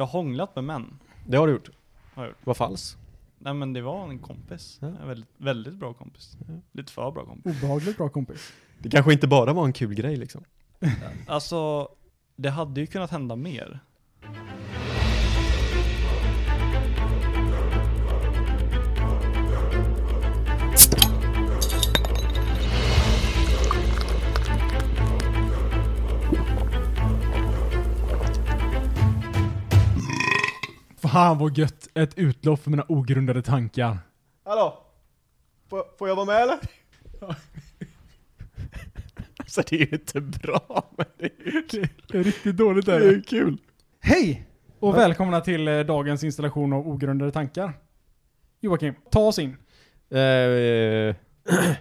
Jag har hånglat med män. Det har du gjort. Har jag gjort. Vad falskt. Nej men det var en kompis. Ja. En väldigt, väldigt bra kompis. Ja. Lite för bra kompis. Obehagligt bra kompis. Det kanske inte bara var en kul grej liksom. Alltså, det hade ju kunnat hända mer. Fan vad gött. Ett utlopp för mina ogrundade tankar. Hallå? Får, får jag vara med eller? alltså det är ju inte bra, men det är ju kul. Det är riktigt dåligt Det är kul. Hej! Och välkomna till eh, dagens installation av ogrundade tankar. Joakim, ta oss in. Eh, eh.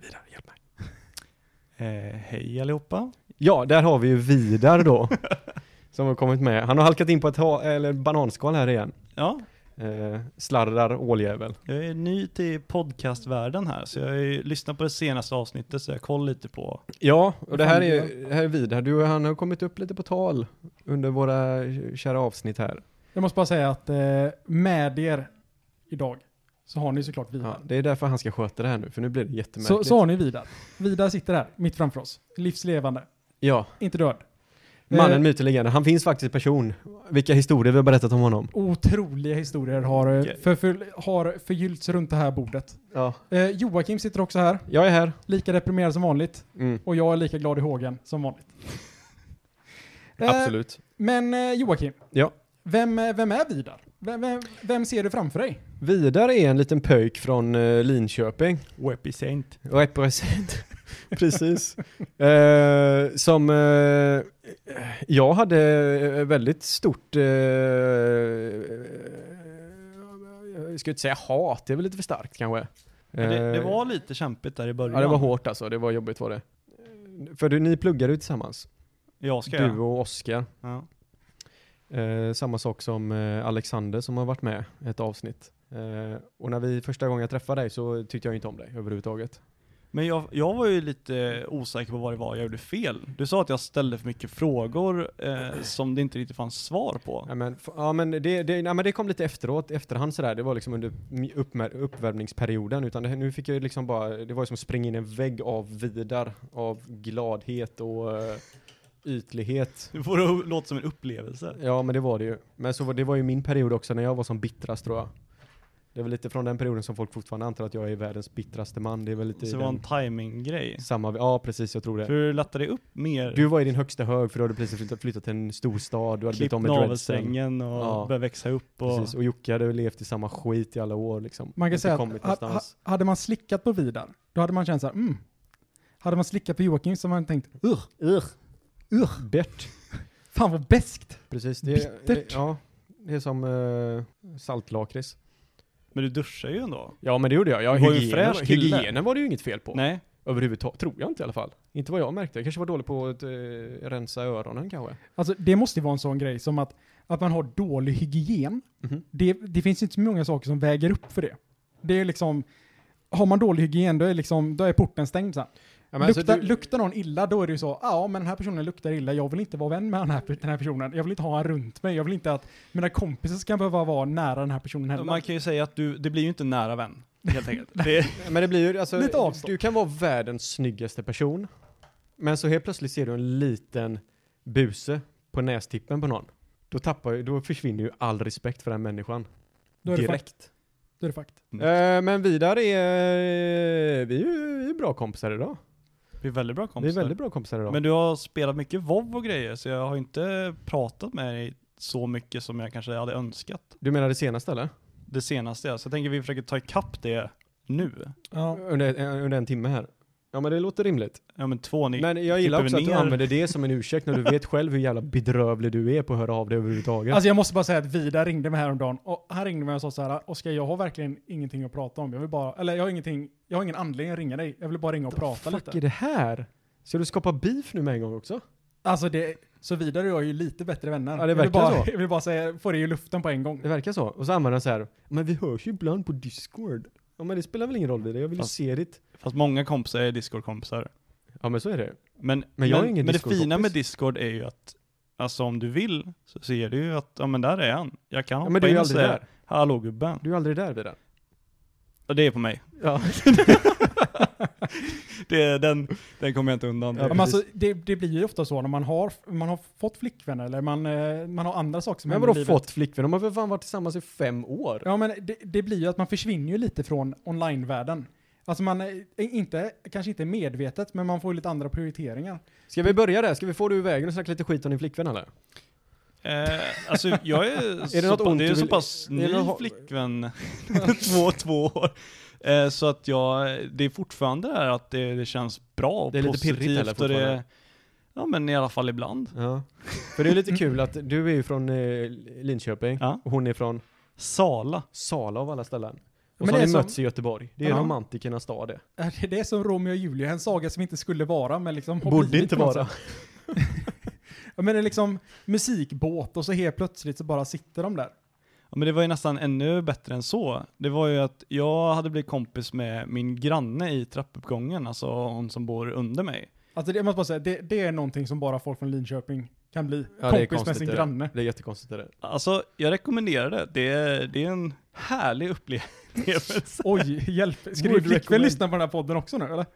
Vidare, hjälp mig. Eh, hej allihopa. Ja, där har vi ju Vidar då. som har kommit med. Han har halkat in på ett ha- eller bananskal här igen. Ja, Eh, slarrar åljävel. jag är ny till podcastvärlden här, så jag har ju lyssnat på det senaste avsnittet, så jag kollar lite på... Ja, och det här är är, det här är Vidar. Du och han har kommit upp lite på tal under våra kära avsnitt här. Jag måste bara säga att eh, med er idag så har ni såklart Vidar. Ja, det är därför han ska sköta det här nu, för nu blir det jättemärkligt. så, så har ni Vidar. Vidar sitter här, mitt framför oss. Livslevande. Ja, Inte död. Mannen, Eh, myten, legenden. Han finns faktiskt person. Vilka historier vi har berättat om honom. Otroliga historier har, eh, för, för, har förgyllts runt det här bordet. Ja. Eh, Joakim sitter också här, Jag är här. lika deprimerad som vanligt. Mm, Och jag är lika glad i hågen som vanligt. Eh, absolut. Men eh, Joakim, Ja. vem, eh, vem är Vidar? Vem, vem, vem ser du framför dig? Vidar är en liten pöjk från Linköping. Represent. Represent. Precis. Eh, som eh, jag hade eh, väldigt stort, eh, jag ska inte säga hat, det är väl lite för starkt kanske. Det, det Eh, var lite kämpigt där i början. Ja det var hårt alltså, det var jobbigt var det. För du, ni pluggade ju tillsammans, Jag ska du och Oskar. Ja. Eh, samma sak som eh, Alexander som har varit med ett avsnitt. Eh, och när vi första gången jag träffade dig så tyckte jag inte om dig överhuvudtaget. Men jag, jag var ju lite osäker på vad det var jag gjorde fel. Du sa att jag ställde för mycket frågor eh, som det inte riktigt fanns svar på. Ja men, ja, men, det, det, nej, men det kom lite efteråt, efterhand sådär. Det var liksom under uppvärmningsperioden. Utan det, nu fick jag liksom bara, det var ju som att springa in en vägg av vidar, av gladhet och uh, ytlighet. Får det att låta som en upplevelse. Ja men det var det ju. Men så var, det var ju min period också när jag var som bittrast tror jag. Det är väl lite från den perioden som folk fortfarande antar att jag är världens bittraste man. Det är väl lite Så det var en timing-grej. samma, ja precis jag tror det. För du lättade upp mer. Du var i din högsta hög för du hade precis flyttat, flyttat till en stor stad, du hade blivit av med dreadsen. och Ja. började växa upp och... Precis, och Jocke hade levt i samma skit i alla år liksom. Man kan säga att ha, ha, hade man slickat på Vidar, då hade man känt så här, mm. Hade man slickat på Joakim så hade man tänkt, ugh, Ugh. ugh, Bert. fan vad beskt. Precis, det, Bittert. det, ja, det är som uh, saltlakrits. Men du duschar ju ändå. Ja men det gjorde jag. Ja, Du var ju en hygienen, fräsch kille. hygienen var det ju inget fel på. Nej. Överhuvudtaget, tror jag inte i alla fall. Inte vad jag märkte. Jag kanske var dålig på att eh, rensa öronen kanske. Alltså det måste ju vara en sån grej som att, att man har dålig hygien. Mhm. Det, det finns inte så många saker som väger upp för det. Det är liksom, har man dålig hygien då är, liksom, då är porten stängd sen. Ja, men alltså, luktar, du- luktar någon illa då är det ju så, ja men den här personen luktar illa, jag vill inte vara vän med den här, den här personen. Jag vill inte ha han runt mig, jag vill inte att mina kompisar ska behöva vara nära den här personen heller. Man kan ju säga att du, det blir ju inte nära vän. Helt enkelt. Det, Men det blir ju, alltså, Lite avstånd. du kan vara världens snyggaste person. Men så helt plötsligt ser du en liten buse på nästippen på någon. Då tappar då försvinner ju all respekt för den människan. då är det fakt. Direkt. Då är det fakt. Eh, men Vidar är, vi är ju bra kompisar idag. Blir väldigt bra Vi är kompisar. väldigt bra kompisar idag. Men du har spelat mycket WoW och grejer, så jag har inte pratat med dig så mycket som jag kanske hade önskat. Du menar det senaste eller? Det senaste, ja. så jag tänker vi försöker ta ikapp det nu. Ja. Under, eh, under en timme här. Ja men det låter rimligt. Ja men två, ni Men jag gillar klipper också att du ner- använder det som en ursäkt när du vet själv hur jävla bedrövlig du är på att höra av dig överhuvudtaget. Alltså jag måste bara säga att Vida ringde mig häromdagen och han ringde mig och sa så här, Oskar jag har verkligen ingenting att prata om. Jag vill bara, eller jag har ingenting, jag har ingen anledning att ringa dig. Jag vill bara ringa och prata fuck lite. är det här? Ska du skapa beef nu med en gång också? Alltså det, så vidare jag är ju lite bättre vänner. Ja, det jag vill verkar bara, så. Jag vill bara säga, få det i luften på en gång. Det verkar så. Och så använder han så här, men vi hörs ju ibland på Discord. Ja men det spelar väl ingen roll vidare, jag vill ju Fast- se ditt. Fast många kompisar är Discord-kompisar. Ja men så är det. Men, Men jag är ingen men det fina med Discord är ju att, alltså om du vill, så ser du ju att, ja men där är han. Jag kan Ja, hoppa men du är in ju och aldrig säga, där. hallå gubben. Du är aldrig där Vidar. Och det är på mig. Ja. Det, den, den kommer jag inte undan. Ja, men alltså, det, det blir ju ofta så när man har, man har fått flickvän eller man, eh, man har andra saker som Men händer i livet. fått flickvän? De har för fan varit tillsammans i fem år. Ja men det, det blir ju att man försvinner ju lite från online-världen. Alltså man är inte, kanske inte medvetet, men man får ju lite andra prioriteringar. Ska vi börja där? Ska vi få du iväg och snacka lite skit om din flickvän eller? Eh, alltså jag är, det så, något pa- ont det är så pass är ny flickvän, två, två år. Eh, så att jag, det är fortfarande det här att det, det känns bra och Det är lite positivt pirrigt eller och fortfarande? det, Ja men i alla fall ibland. Ja. För det är lite kul att du är ju från eh, Linköping Ja. och hon är från Sala. Sala av alla ställen. Och Men så har är ni som- mötts i Göteborg. Det är Ja. romantikernas stad det. Är det det som Romeo och Julia, en saga som inte skulle vara, men liksom Borde inte vara. Ja, men det är liksom musikbåt och så helt plötsligt så bara sitter de där. Ja, men det var ju nästan ännu bättre än så. Det var ju att jag hade blivit kompis med min granne i trappuppgången, alltså hon som bor under mig. Alltså det, jag måste bara säga, det, det är någonting som bara folk från Linköping kan bli. Ja, Kompis med sin det granne. Det är jättekonstigt det där. Alltså, jag rekommenderar det. Det är, det är en härlig upplevelse. Oj, hjälp. Ska din flickvän lyssna på den här podden också nu eller?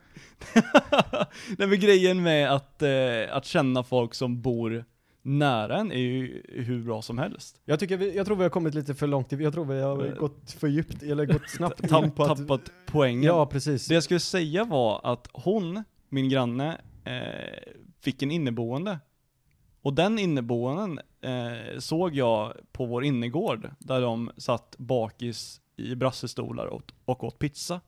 Nej men grejen med att, eh, att känna folk som bor nära en är ju hur bra som helst. Jag, tycker vi, jag tror vi har kommit lite för långt. Jag tror vi har Eh, gått för djupt, eller gått snabbt in Tapp, att... tappat poängen. Ja, precis. Det jag skulle säga var att hon, min granne, eh, fick en inneboende. Och den inneboenden eh, såg jag på vår innergård, där de satt bakis i brassestolar och, och åt pizza.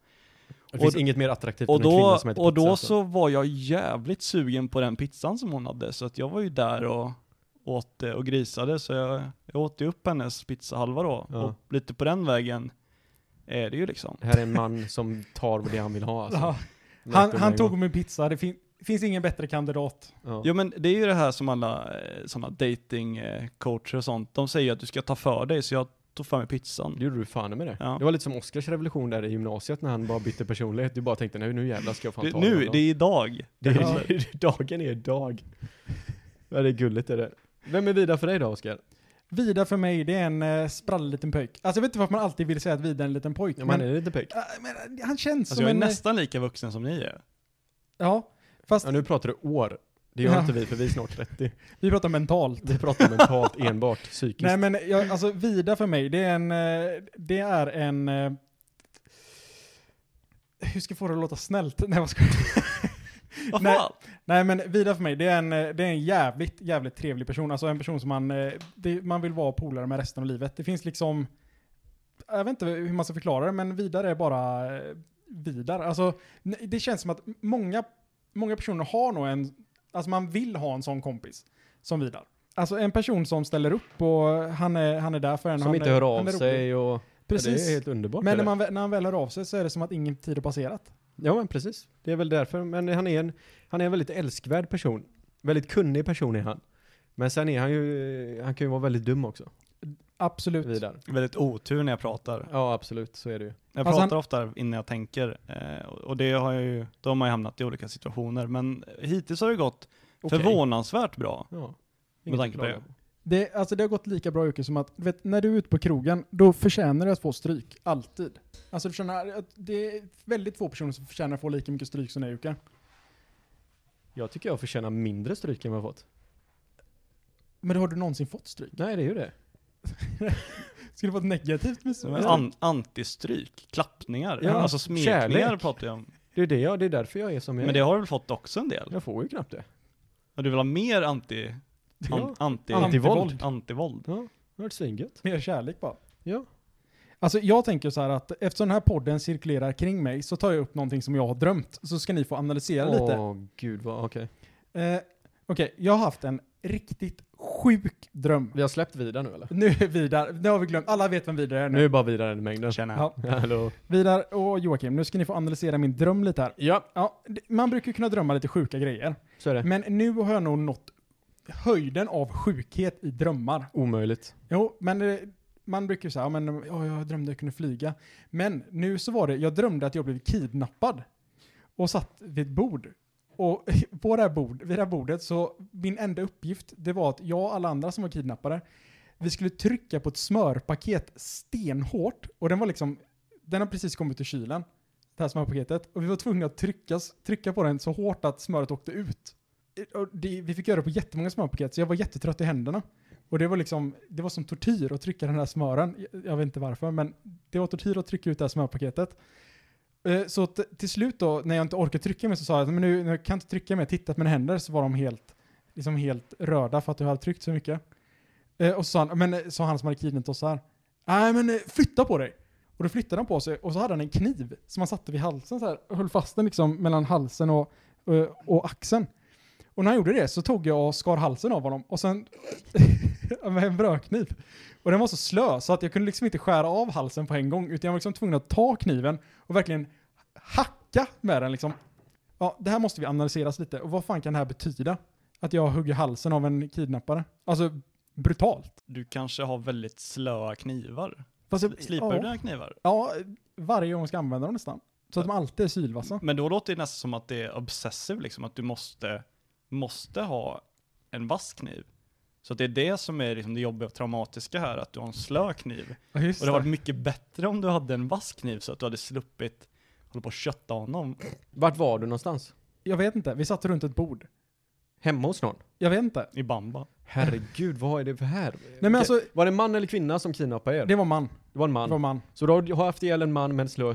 det finns och- inget mer attraktivt Och än en kvinna då, som äter och pizza. då alltså. så var jag jävligt sugen på den pizzan som hon hade, så att jag var ju där och åt eh, och grisade, så jag, jag åt ju upp hennes pizzahalva då. Ja. Och lite på den vägen är det ju liksom. Det här är en man som tar det han vill ha alltså. Ja. Han, det han tog min pizza, det fin, finns ingen bättre kandidat. Ja. Jo men det är ju det här som alla eh, sådana dating eh, och sånt, de säger att du ska ta för dig, så jag tog för mig pizzan. Det gjorde du fan med det. Ja. Det var lite som Oscars revolution där i gymnasiet när han bara bytte personlighet. Du bara tänkte nej nu jävlar ska jag fan Det, ta nu, den då. det är idag. det, är, Ja. dagen är dag. Ja det är gulligt är det. Vem är Vida för dig då Oskar? Vida för mig, det är en uh, sprallig liten pöjk. Alltså jag vet inte varför man alltid vill säga att Vida är en liten pojk. Ja, men, är lite pek. Ja, men eh, han känns Alltså som jag är en... eh, nästan lika vuxen som ni är. Ja, fast Ja nu pratar du år. Det gör Ja. inte vi för vi är snart 30. vi pratar mentalt. Vi pratar mentalt enbart, psykiskt. Nej men jag, alltså Vida för mig, det är en, eh, det är en, eh, hur ska jag få det att låta snällt? Nej vad ska jag? Vad Nej. fan? Nej men Vida för mig, det är en, eh, det är en jävligt, jävligt trevlig person. Alltså en person som man, eh, det, man vill vara polare med resten av livet. Det finns liksom, jag vet inte hur man ska förklara det, men Vidar är bara eh, Vidar. Alltså det känns som att många, många personer har nog en, alltså man vill ha en sån kompis som Vidar. Alltså en person som ställer upp och han är, han är där för en. Som han inte är, hör av sig och... Ja, Precis. det är helt underbart. men är när, man, när han väl hör av sig så är det som att ingen tid har passerat. Ja men precis. Det är väl därför. Men han är en, han är en väldigt älskvärd person. Väldigt kunnig person är han. Men sen är han ju, han kan ju vara väldigt dum också. Absolut. Vidar. Väldigt otur när jag pratar. Ja absolut, så är det ju. Jag Alltså pratar ofta innan jag tänker, eh, och det har jag ju, då har man ju hamnat i olika situationer, men hittills har det gått Okej. förvånansvärt bra. Ja. Med tanke på det. Det, alltså det har gått lika bra Jocke som att, vet, när du är ute på krogen, då förtjänar du att få stryk. Alltid. Alltså du förtjänar, det är väldigt få personer som förtjänar att få lika mycket stryk som dig Jocke. Jag tycker jag förtjänar mindre stryk än vad jag har fått. Men har du någonsin fått stryk? Nej det är ju det. Ska du få ett negativt med Som stryk? an, antistryk, klappningar, Ja, alltså smekningar kärlek. pratar jag om. Det är det jag, det är därför jag är som jag Men är. det har du väl fått också en del? Jag får ju knappt det. Och du vill ha mer anti. An, anti, Antivåld. antivåld? Ja, det har varit svingött. Mer kärlek bara. Ja. Alltså jag tänker så här att eftersom den här podden cirkulerar kring mig så tar jag upp någonting som jag har drömt. Så ska ni få analysera lite. Åh gud vad, okej. Eh, Okej, jag har haft en riktigt sjuk dröm. Vi har släppt vidare nu eller? Nu är Vidar, nu har vi glömt, alla vet vem Vidar är nu. Nu är bara vidare i mängden. Känner Ja. Hallå. Vidar och Joakim, nu ska ni få analysera min dröm lite här. Ja, Ja, man brukar kunna drömma lite sjuka grejer. så är det. Men nu har jag nog nått höjden av sjukhet i drömmar. Omöjligt. Jo, men eh, man brukar ju säga, ja, men ja, jag drömde att jag kunde flyga. Men nu så var det, jag drömde att jag blev kidnappad. Och satt vid ett bord. och på det här bord, vid det här bordet så, min enda uppgift, det var att jag och alla andra som var kidnappade, vi skulle trycka på ett smörpaket stenhårt. Och den var liksom, den har precis kommit ur kylen, det här smörpaketet. Och vi var tvungna att tryckas, trycka på den så hårt att smöret åkte ut. Och det, vi fick göra det på jättemånga smörpaket, så jag var jättetrött i händerna. Och det var liksom, det var som tortyr att trycka den här smören. Jag- Jag vet inte varför, men det var tortyr att trycka ut det här smörpaketet. Eh, Så till slut då, när jag inte orkade trycka mer så sa jag att nu, nu kan jag inte trycka mer, tittat med mina händer så var de helt, liksom helt röda för att jag hade tryckt så mycket. Eh, och så sa han, men eh, sa han som hade kidnappat oss så här. Nej men eh, flytta på dig! Och då flyttade han på sig och så hade han en kniv som han satte vid halsen så här, och höll fast den liksom mellan halsen och, och, och axeln. Och när han gjorde det så tog jag och skar halsen av honom och sen med en brödkniv. Och den var så slö så att jag kunde liksom inte skära av halsen på en gång utan jag var liksom tvungen att ta kniven och verkligen hacka med den liksom. Ja, det här måste vi analyseras lite. Och vad fan kan det här betyda? Att jag hugger halsen av en kidnappare? Alltså, brutalt. Du kanske har väldigt slöa knivar. Fast jag, Slipar ja, du dina knivar? Ja, varje gång jag ska använda dem nästan. Så att de alltid är sylvassa. Men då låter det nästan som att det är obsessive liksom, att du måste, måste ha en vass kniv. Så att det är det som är liksom det jobbiga och traumatiska här, att du har en slö kniv. Ja, Och det hade varit mycket bättre om du hade en vass kniv så att du hade sluppit hålla på och kötta honom. Vart var du någonstans? Jag vet inte, vi satt runt ett bord. Hemma hos någon? Jag vet inte. I bamba. Herregud, vad är det för här? men Okej, alltså- var det en man eller kvinna som kidnappade er? Det var man. Det var en Det man. var man. Så du har haft ihjäl en man med en slö... eh,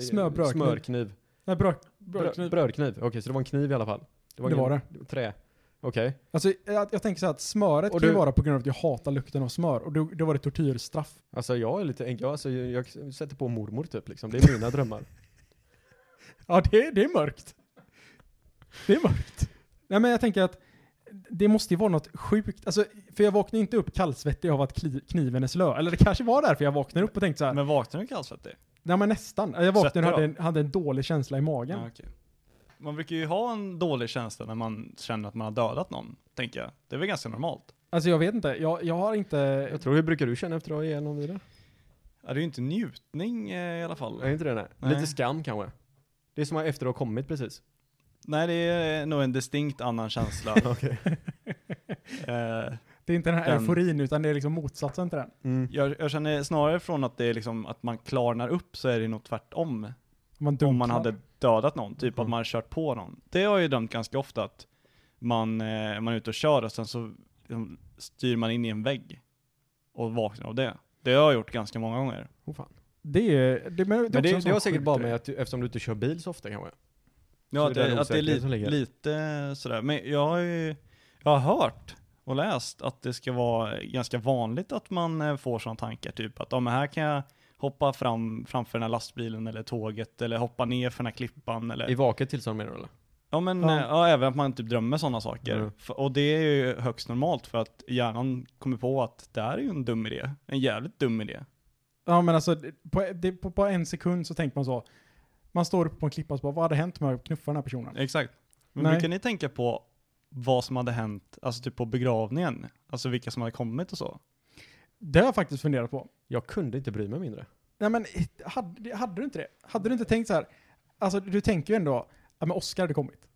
Smörbrödkniv. Smörkniv. Nej, bröd, Brödkniv. brödkniv. Brödkniv. Okej, så det var en kniv i alla fall? Det ingen- var Trä. Okej. Alltså, jag, jag tänker så här att smöret Och kan ju du- vara på grund av att jag hatar lukten av smör. Och då, då var det tortyrstraff. Alltså jag är lite enkel, alltså, jag, jag sätter på mormor typ liksom. Det är mina drömmar. Ja, det, det är mörkt. Det är mörkt. Nej, men jag tänker att det måste ju vara något sjukt. Alltså, för jag vaknade inte upp kallsvettig av att kli- kniven är slö. Eller det kanske var därför jag vaknade upp och tänkte så här. Men vaknar du kallsvettig? Nej, men nästan. Jag vaknade och hade en, hade en dålig känsla i magen. Ja, okej. Man brukar ju ha en dålig känsla när man känner att man har dödat någon, tänker jag. Det är väl ganska normalt? Alltså jag vet inte. Jag, jag har inte... Jag tror, hur brukar du känna efter att ha någon vidare? Ja, det är ju inte njutning eh, i alla fall. Är inte det nej? Nej. Lite skam kanske? Det är som efter att ha kommit precis. Nej, det är nog en distinkt annan känsla. Okej. det eh, är inte den här Den- euforin, utan det är liksom motsatsen till den. Mm. jag, jag känner snarare från att det är liksom att man klarnar upp så är det nog tvärtom. Om man, Om man hade dödat någon, typ att Mm. man har kört på någon. Det har jag ju dömt ganska ofta att man, eh, man är ute och kör och sen så liksom, styr man in i en vägg och vaknar av det. Det har jag gjort ganska många gånger. Oh, fan. Det är... Det, men det, Men det, det har säkert bara med att eftersom du inte kör bil så ofta kanske? Ja, att det är det, att det är li, lite sådär. Men jag har ju, jag har hört och läst att det ska vara ganska vanligt att man eh, får sådana tankar, typ att om här kan jag hoppa fram framför den här lastbilen eller tåget eller hoppa ner för den här klippan eller I vaket tillstånd menar du eller? Ja men Ja. ja. ja, även att man typ drömmer sådana saker. Mm. Och det är ju högst normalt för att hjärnan kommer på att det här är ju en dum idé. En jävligt dum idé. Ja men alltså, på, det, på, på en sekund så tänker man så. Man står uppe på en klippa och så bara, vad hade hänt om jag knuffade den här personen? Exakt. Men Nej. brukar ni tänka på vad som hade hänt, alltså typ på begravningen? Alltså vilka som hade kommit och så? Det har jag faktiskt funderat på. Jag kunde inte bry mig mindre. Nej men, hade, hade du inte det? Hade du inte tänkt så här? Alltså du tänker ju ändå, ja men Oscar hade kommit.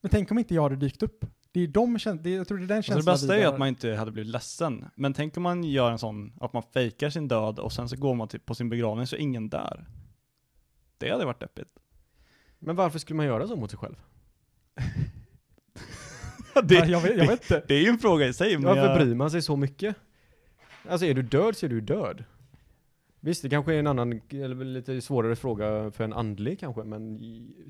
Men tänk om inte jag hade dykt upp. Det är de det, jag tror det är den Alltså känslan det bästa är ju att man inte hade blivit ledsen. Men tänk om man gör en sån, att man fejkar sin död och sen så går man typ på sin begravning så är ingen där. Det hade varit deppigt. Men varför skulle man göra så mot sig själv? det, Ja, jag, vet, jag vet inte. det är ju en fråga i sig. Men Varför jag, bryr man sig så mycket? Alltså är du död så är du död. Visst, det kanske är en annan, eller lite svårare fråga för en andlig kanske, men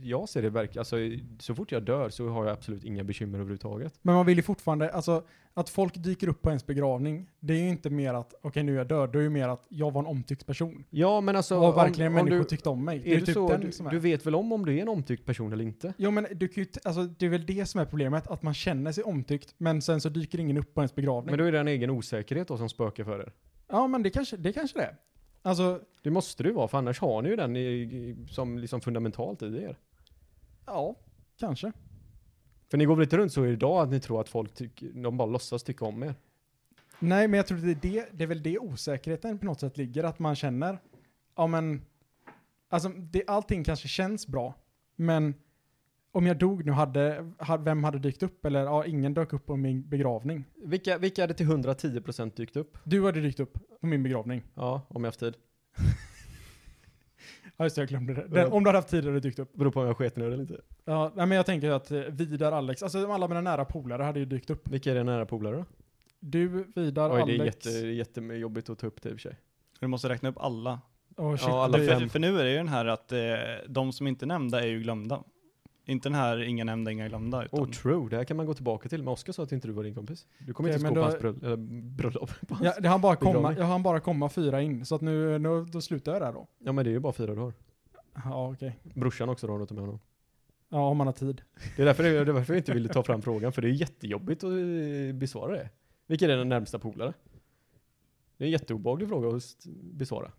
jag ser det verkligen, alltså så fort jag dör så har jag absolut inga bekymmer överhuvudtaget. Men man vill ju fortfarande, alltså att folk dyker upp på ens begravning, det är ju inte mer att, okej nu är jag död, det är ju mer att jag var en omtyckt person. Ja, men alltså och verkligen om, om människor du, tyckte om mig. Det är är det typ så, den du, som är. du vet väl om om du är en omtyckt person eller inte? Jo men du kan ju, alltså, det är väl det som är problemet, att man känner sig omtyckt, men sen så dyker ingen upp på ens begravning. Men då är det en egen osäkerhet då som spökar för er. Ja men det kanske det kanske det är. Alltså, Det måste ju vara, för annars har ni ju den i, i, som liksom fundamentalt i er. ja, kanske. För ni går väl inte runt så idag att ni tror att folk tycker, de bara låtsas tycka om er? Nej, men jag tror det är det, det är väl det osäkerheten på något sätt ligger, att man känner, ja men, alltså det, allting kanske känns bra, men om jag dog nu, hade, vem hade dykt upp? Eller ja, ingen dök upp på min begravning. Vilka, vilka hade till 110% dykt upp? Du hade dykt upp på min begravning. Ja, om jag haft tid. Ja just det, jag glömde det. Den, om du hade haft tid hade du dykt upp. Beror på om jag sket nu eller inte. Ja, nej, men jag tänker att eh, Vidar, Alex, alltså alla mina nära polare hade ju dykt upp. Vilka är dina nära polare då? Du, Vidar, Oj, det är, Alex. jätte, det är jättejobbigt att ta upp det i och för sig. Du måste räkna upp alla. Oh, shit, Ja, alla fem. För, för nu är det ju den här att eh, de som inte är nämnda är ju glömda. Inte den här inga nämnda, inga glömda. Utan Oh, true. Det här kan man gå tillbaka till. Men Oskar sa att inte du var din kompis. Du kommer Okej, inte ens men gå på hans bröll- bröllop. På hans. Ja, det hann bara komma, jag hann bara komma fyra in, så att nu, nu då slutar jag där då. ja, men det är ju bara fyra du har. Ja, okej. Brorsan också då, om du tar med honom. Ja, om man har tid. Det är därför, det är därför jag inte ville ta fram frågan, för det är jättejobbigt att eh, besvara det. Vilka är dina närmsta polare? Det är en jätteobehaglig fråga att besvara.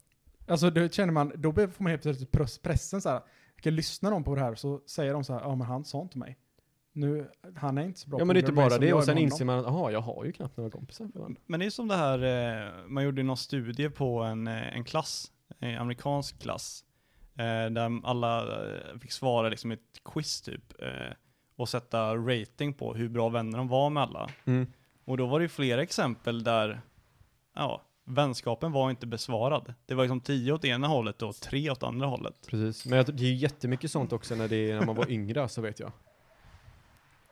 Alltså då känner man, då får man helt plötsligt press- pressen så här. Ska lyssna någon på det här så säger de så här, ja men han sa inte mig. Nu, han är inte så bra Ja men det är inte bara det, och sen inser man att aha, jag har ju knappt några kompisar. Men det är som det här, eh, man gjorde någon studie på en, eh, en klass, en amerikansk klass, eh, där alla eh, fick svara liksom ett quiz typ, eh, och sätta rating på hur bra vänner de var med alla. Mm. Och då var det ju flera exempel där, ja, vänskapen var inte besvarad. Det var liksom tio åt ena hållet och tre åt andra hållet. Precis, men det är ju jättemycket sånt också när, det är, när man var yngre, så vet jag.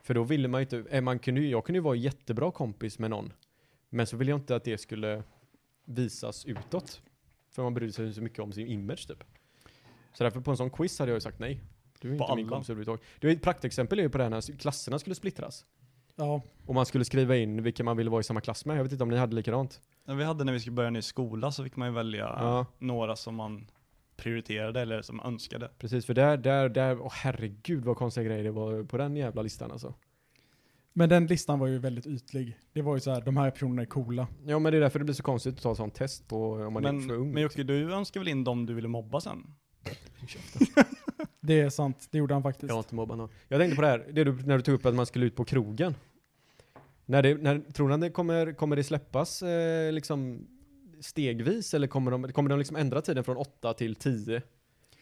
För då ville man ju inte, eh, man kunde, jag kunde ju vara jättebra kompis med någon, men så ville jag inte att det skulle visas utåt. För man brydde sig så mycket om sin image typ. Så därför på en sån quiz hade jag ju sagt nej. Du är På inte min kompis överhuvudtaget. Det är ett praktexempel är ju på det här när klasserna skulle splittras. Ja, Och man skulle skriva in vilka man ville vara i samma klass med. Jag vet inte om ni hade likadant. När vi hade när vi skulle börja ny skola så fick man ju välja Ja. några som man prioriterade eller som man önskade. Precis, för där, där, där, åh herregud vad konstiga grejer det var på den jävla listan alltså. men den listan var ju väldigt ytlig. Det var ju så här, de här personerna är coola. Ja men det är därför det blir så konstigt att ta sånt test på om man är Men, för ung. men Jocke, du önskar väl in dem du ville mobba sen? Det är sant, det gjorde han faktiskt. Jag har inte mobbat någon. Jag tänkte på det här, det du, när du tog upp att man skulle ut på krogen. När det, när, tror ni att det kommer, kommer det släppas eh, liksom stegvis eller kommer de, kommer de liksom ändra tiden från 8 till 10?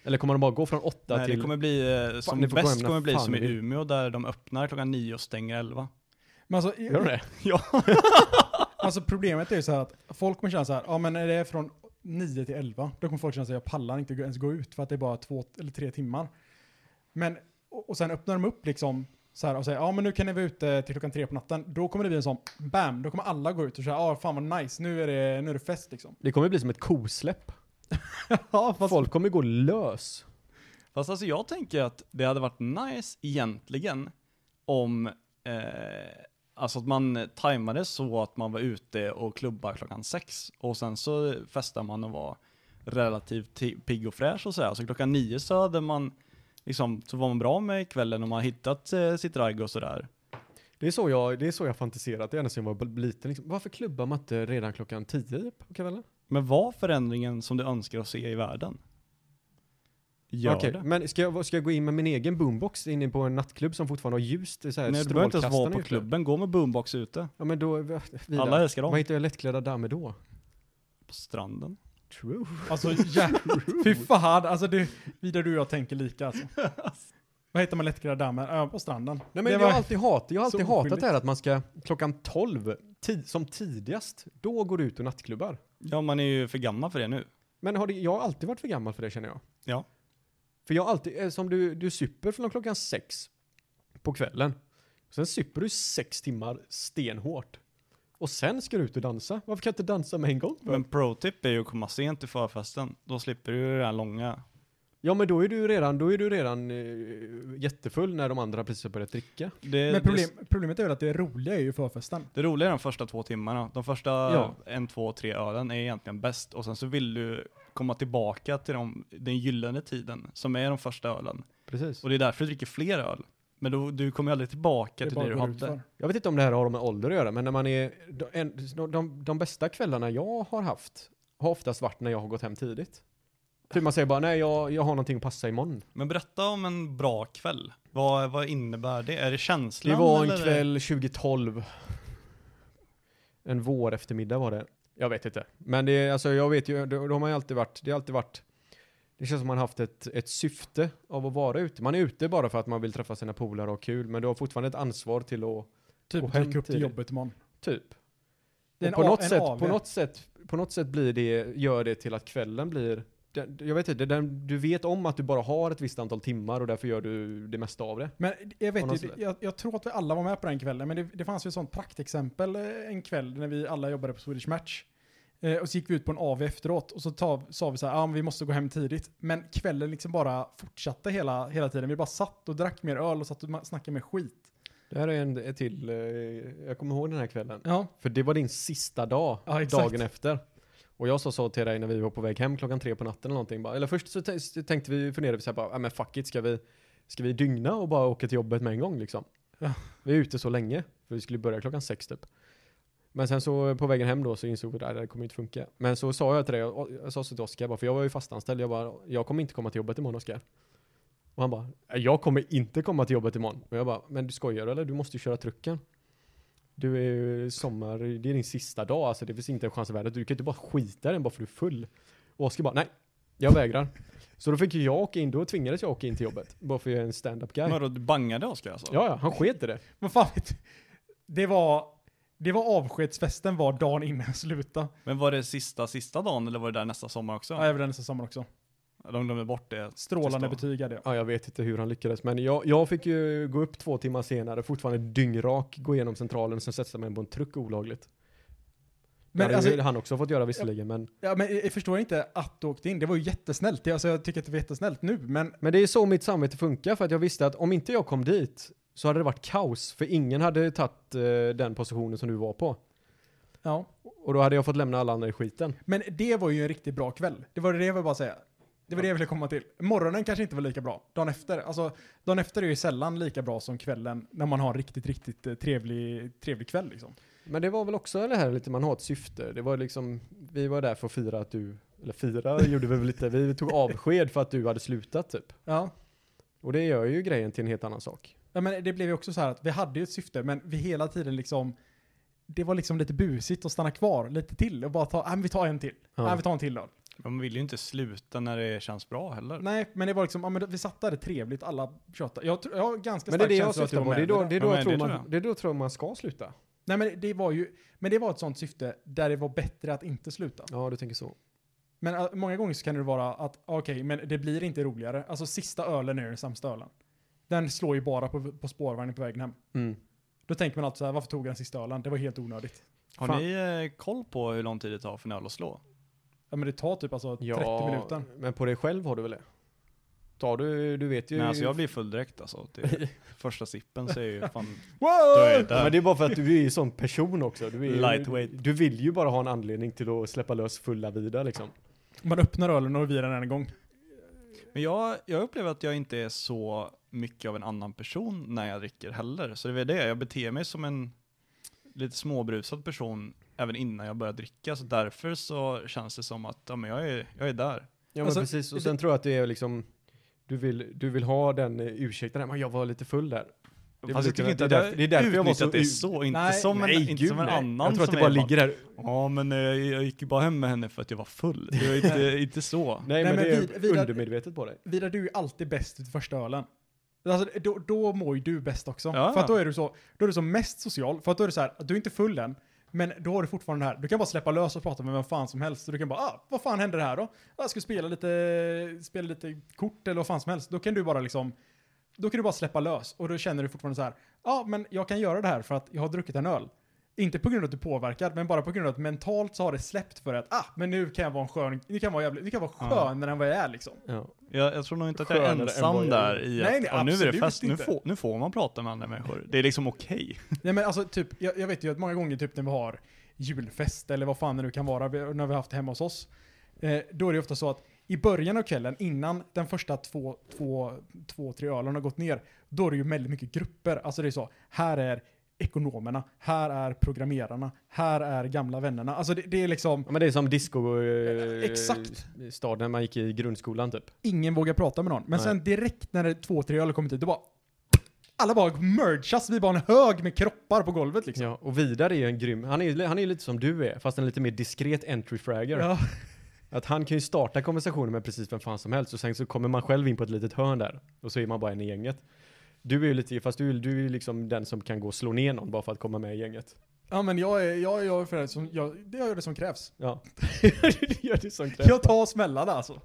Eller kommer de bara gå från 8 Nej, till... det kommer bli, eh, som bäst kommer bli som i. Umeå där de öppnar klockan nio och stänger elva. Men alltså, Gör de det? Ja. alltså problemet är ju så här att folk kommer känna så här, ja men när det är från 9 till 11, då kommer folk känna sig jag pallar inte ens gå ut för att det är bara två eller tre timmar. Men, och, och sen öppnar de upp liksom så här och säger, ja men nu kan ni vara ute till klockan tre på natten. Då kommer det bli en sån, bam, då kommer alla gå ut och säga, ja fan vad nice, nu är det, nu är det fest liksom. Det kommer bli som ett kosläpp. ja, fast, Folk kommer gå lös. Fast alltså jag tänker att det hade varit nice egentligen om, eh, alltså att man tajmade så att man var ute och klubbar klockan sex och sen så festar man och var relativt ti- pigg och fräsch och sådär. Så klockan nio så hade man liksom, så var man bra med kvällen och man hittat eh, sitt ragg och sådär. Det är så jag, det är så jag fantiserat, ända sedan jag var liten. Liksom. Varför klubbar man inte redan klockan 10 på kvällen? Men var förändringen som du önskar att se i världen? Gör Okej, det. men ska jag, ska jag gå in med min egen boombox inne på en nattklubb som fortfarande har ljus? Det är så här Nej, du behöver inte ens vara på ute. klubben, gå med boombox ute. Ja men då, vidare. Alla älskar dem. Vad hittar jag lättklädda damer då? På stranden. True. alltså ja, fy fan, alltså det, vidare du och jag tänker lika alltså. Vad heter man lättklädda damer? Ja, på stranden. Nej men Det jag var- har alltid, hat, jag har alltid hatat oskyldigt. det här att man ska klockan 12, tid, som tidigast, då går du ut och nattklubbar. Ja, man är ju för gammal för det nu. Men har det, jag har alltid varit för gammal för det känner jag. Ja. För jag alltid, eh, som du, du super från klockan sex på kvällen. Sen super du sex timmar stenhårt. Och sen ska du ut och dansa. Varför kan jag inte dansa med en gång? för? Men pro-tip är ju att komma sent till förfesten. Då slipper du det här långa. Ja men då är du redan, då är du redan eh, jättefull när de andra precis har börjat dricka. Det, Men problem, problemet är väl att det roliga är ju förfesten. det, det roliga är de första två timmarna. De första Ja. en, två, tre ölen är egentligen bäst. Och sen så vill du komma tillbaka till de, den gyllene tiden som är de första ölen. Precis. Och det är därför du dricker fler öl. Men då, du kommer ju aldrig tillbaka till bara det du hade. Jag vet inte om det här har med ålder att göra, men när man är, de, en, de, de, bästa kvällarna jag har haft har oftast varit när jag har gått hem tidigt. Typ man säger bara, nej jag, jag har någonting att passa imorgon. Men berätta om en bra kväll. Vad, vad innebär det? Är det Det känslan? var en eller? kväll 2012. En vår eftermiddag var det. Jag vet inte. Men det är, alltså jag vet ju, då, då har man ju alltid varit, det har alltid varit, Det känns som man haft ett, ett syfte av att vara ute. Man är ute bara för att man vill träffa sina polare och kul, men du har fortfarande ett ansvar till att, Typ dyka upp till jobbet imorgon. typ. Det är Och på, en A- något en sätt, AV. på, något sätt, på något sätt blir det, gör det till att kvällen blir, jag vet inte, den, du vet om att du bara har ett visst antal timmar och därför gör du det mesta av det. Men jag vet ju, jag, jag tror att vi alla var med på den kvällen, men det, det fanns ju ett sånt praktexempel eh, en kväll när vi alla jobbade på Swedish Match. Eh, och så gick vi ut på en AV efteråt och så ta, sa vi så här, ja men vi måste gå hem tidigt. Men kvällen liksom bara fortsatte hela, hela tiden. Vi bara satt och drack mer öl och satt och snackade med skit. Det här är en, ett till, eh, jag kommer ihåg den här kvällen. Ja, För det var din sista dag, Ja, dagen efter. Och jag sa så till dig när vi var på väg hem klockan tre på natten eller någonting. Bara, eller först så tänkte vi, funderade vi så här bara, "Ja, men fuck it, ska vi, ska vi dygna och bara åka till jobbet med en gång liksom? Ja. Vi är ute så länge, för vi skulle börja klockan sex typ. Men sen så på vägen hem då så insåg vi att det kommer inte funka. Men så sa jag till dig, jag, jag sa så till Oskar bara, för jag var ju fastanställd, jag bara, jag kommer inte komma till jobbet imorgon Oskar. Och han bara, jag kommer inte komma till jobbet imorgon. Och jag bara, men du skojar eller? Du måste ju köra trucken. Du är ju sommar, det är din sista dag, alltså det finns inte en chans i världen. Du kan inte bara skita i den bara för du är full. Och Oskar bara, nej, jag vägrar. Så då fick jag åka in, då tvingades jag åka in till jobbet. Bara för att jag är en stand-up guy. Vadå, du bangade Oskar alltså? Ja, ja, han sket i det. men fan vet du, det var, det var avskedsfesten var dagen innan jag slutade. Men var det sista, sista dagen eller var det där nästa sommar också? Ja, jag var där nästa sommar också. De glömde bort det. Strålande Sista. betyg hade jag. Ja, jag vet inte hur han lyckades, men jag, jag fick ju gå upp två timmar senare, fortfarande dyngrak, gå igenom centralen och sen sätta mig på en truck olagligt. Men det alltså, han också fått göra visserligen, men, ja, men jag förstår inte att du åkte in. Det var ju jättesnällt. Alltså, jag tycker att det var jättesnällt nu, men men det är så mitt samvete funkar, för att jag visste att om inte jag kom dit så hade det varit kaos, för ingen hade tagit eh, den positionen som du var på. ja. Och då hade jag fått lämna alla andra i skiten. Men det var ju en riktigt bra kväll. Det var det jag ville bara säga. Det var det jag ville komma till. Morgonen kanske inte var lika bra. Dagen efter, alltså dagen efter är ju sällan lika bra som kvällen när man har riktigt, riktigt eh, trevlig, trevlig kväll liksom. Men det var väl också det här lite, man har ett syfte. Det var liksom, vi var där för att fira att du, eller fira gjorde vi väl lite, vi tog avsked för att du hade slutat typ. Ja. Och det gör ju grejen till en helt annan sak. ja men det blev ju också så här att vi hade ju ett syfte, men vi hela tiden liksom det var liksom lite busigt att stanna kvar lite till och bara ta, ah, men vi tar en till. Ja. Ja. vi tar en till då. Men man vill ju inte sluta när det känns bra heller. Nej, men det var liksom, ja, men vi satt där det trevligt, alla tjötade. Jag, jag har ganska Men det är stark det jag syftar på, det är med då, det är Ja, då, men jag tror det man, tror jag. det är då tror man ska sluta. Nej men det var ju, men det var ett sånt syfte där det var bättre att inte sluta. Ja, du tänker så. Men äh, många gånger så kan det vara att, okej, men det blir inte roligare. Alltså sista ölen är den sämsta ölen. Den slår ju bara på, på spårvagnen på vägen hem. Mm. Då tänker man alltid så här, varför tog jag den sista ölen? Det var helt onödigt. Har Fan. ni eh, koll på hur lång tid det tar för en öl att slå? Ja men det tar typ alltså 30 Ja, minuter. men på dig själv har du väl det? Tar du, du vet ju. Nej alltså jag blir full direkt alltså. Till första sippen så är ju fan... Wow! Ja, men det är bara för att du är ju sån person också. Du, är, Lightweight. du vill ju bara ha en anledning till att släppa lös fulla vidare liksom. Man öppnar ölen och virar den en gång. Men jag, jag upplever att jag inte är så mycket av en annan person när jag dricker heller. Så det är det, jag beter mig som en lite småbrusad person även innan jag börjar dricka. Så därför så känns det som att ja, men jag, är, jag är där. Ja Alltså, men precis, och det- sen tror jag att det är liksom du vill, du vill ha den ursäkten, men jag var lite full där. Det Fast jag tycker inte att det är därför- det är därför jag var så det så, inte Nej, som en, nej, inte gud, som en nej. annan Jag tror att som det bara ligger där. Ja men eh, jag gick ju bara hem med henne för att jag var full. Det var inte, inte så. Nej, men, men det är vid- undermedvetet på dig. Vidar, du är alltid bäst till första ölen. Alltså, då, då mår ju du bäst också. Ja. För att då är du så, då är du så mest social. För att då är det så här, du är inte full än. Men då har du fortfarande det här, du kan bara släppa lös och prata med vem fan som helst. Så du kan bara, ah, vad fan hände det här då? Jag ska spela lite, spela lite kort eller vad fan som helst. Då kan du bara liksom, då kan du bara släppa lös. Och då känner du fortfarande så här, ja ah, men jag kan göra det här för att jag har druckit en öl. Inte på grund av att du är påverkad, men bara på grund av att mentalt så har det släppt för att, ah, men nu kan jag vara en skön, nu kan jag vara jävligt, nu kan jag vara Ja. skönare än vad jag är liksom. Ja. Jag, jag tror nog inte att jag är Skönare ensam jag där är. i Nej, att nej, ja, nu är det absolut fest, nu inte. får, nu får man prata med andra människor. Det är liksom okej. Nej men alltså typ, jag, jag vet ju att många gånger typ när vi har julfest eller vad fan det nu kan vara, när vi har haft det hemma hos oss. Eh, då är det ofta så att i början av kvällen, innan den första två, två, två tre ölen har gått ner, då är det ju väldigt mycket grupper. Alltså det är så, här är ekonomerna, här är programmerarna, här är gamla vännerna. Alltså det, det är liksom, Ja, men det är som disco eh, Exakt. stad när man gick i grundskolan typ. ingen vågar prata med någon. Men Nej. sen direkt när det två, tre öl har kommit ut, då bara alla bara mergas, vi bara en hög med kroppar på golvet liksom. Ja, och Vidar är ju en grym, han är ju han är lite som du är, fast en lite mer diskret entry fragger. Ja. Att han kan ju starta konversationen med precis vem fan som helst och sen så kommer man själv in på ett litet hörn där och så är man bara en i gänget. Du är ju lite, fast du, du är ju liksom den som kan gå och slå ner någon bara för att komma med i gänget. Ja men jag är, jag, jag är för det som, jag, det gör det som krävs. Ja. det gör det som krävs. Jag tar smällarna alltså.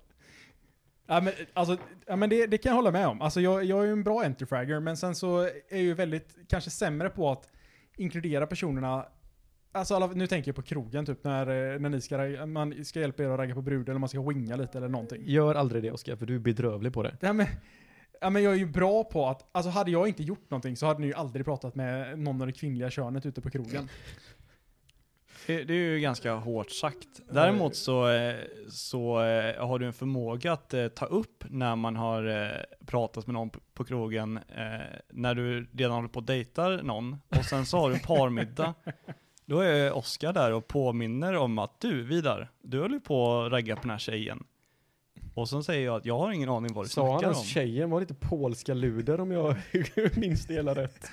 Ja men, alltså, ja, men det, det kan jag hålla med om. Alltså jag, jag är ju en bra enterfragger, men sen så är jag ju väldigt, kanske sämre på att inkludera personerna Alltså alla, nu tänker jag på krogen typ när, när ni ska, man ska hjälpa er att ragga på brud eller man ska winga lite eller någonting. Gör aldrig det Oskar, för du är bedrövlig på det. Ja, men, ja, men jag är ju bra på att, alltså hade jag inte gjort någonting så hade ni ju aldrig pratat med någon av det kvinnliga könet ute på krogen. Det, det är ju ganska hårt sagt. Däremot så, eh, så eh, har du en förmåga att eh, ta upp när man har pratat med någon på- krogen, när du redan håller på och dejtar någon, och sen så har du parmiddag. Då är Oskar där och påminner om att du, Vidar, du håller ju på att ragga på den här tjejen. Och sen säger jag att jag har ingen aning vad du Sa han snackar om. att tjejen var lite polska luder om jag minns det hela rätt?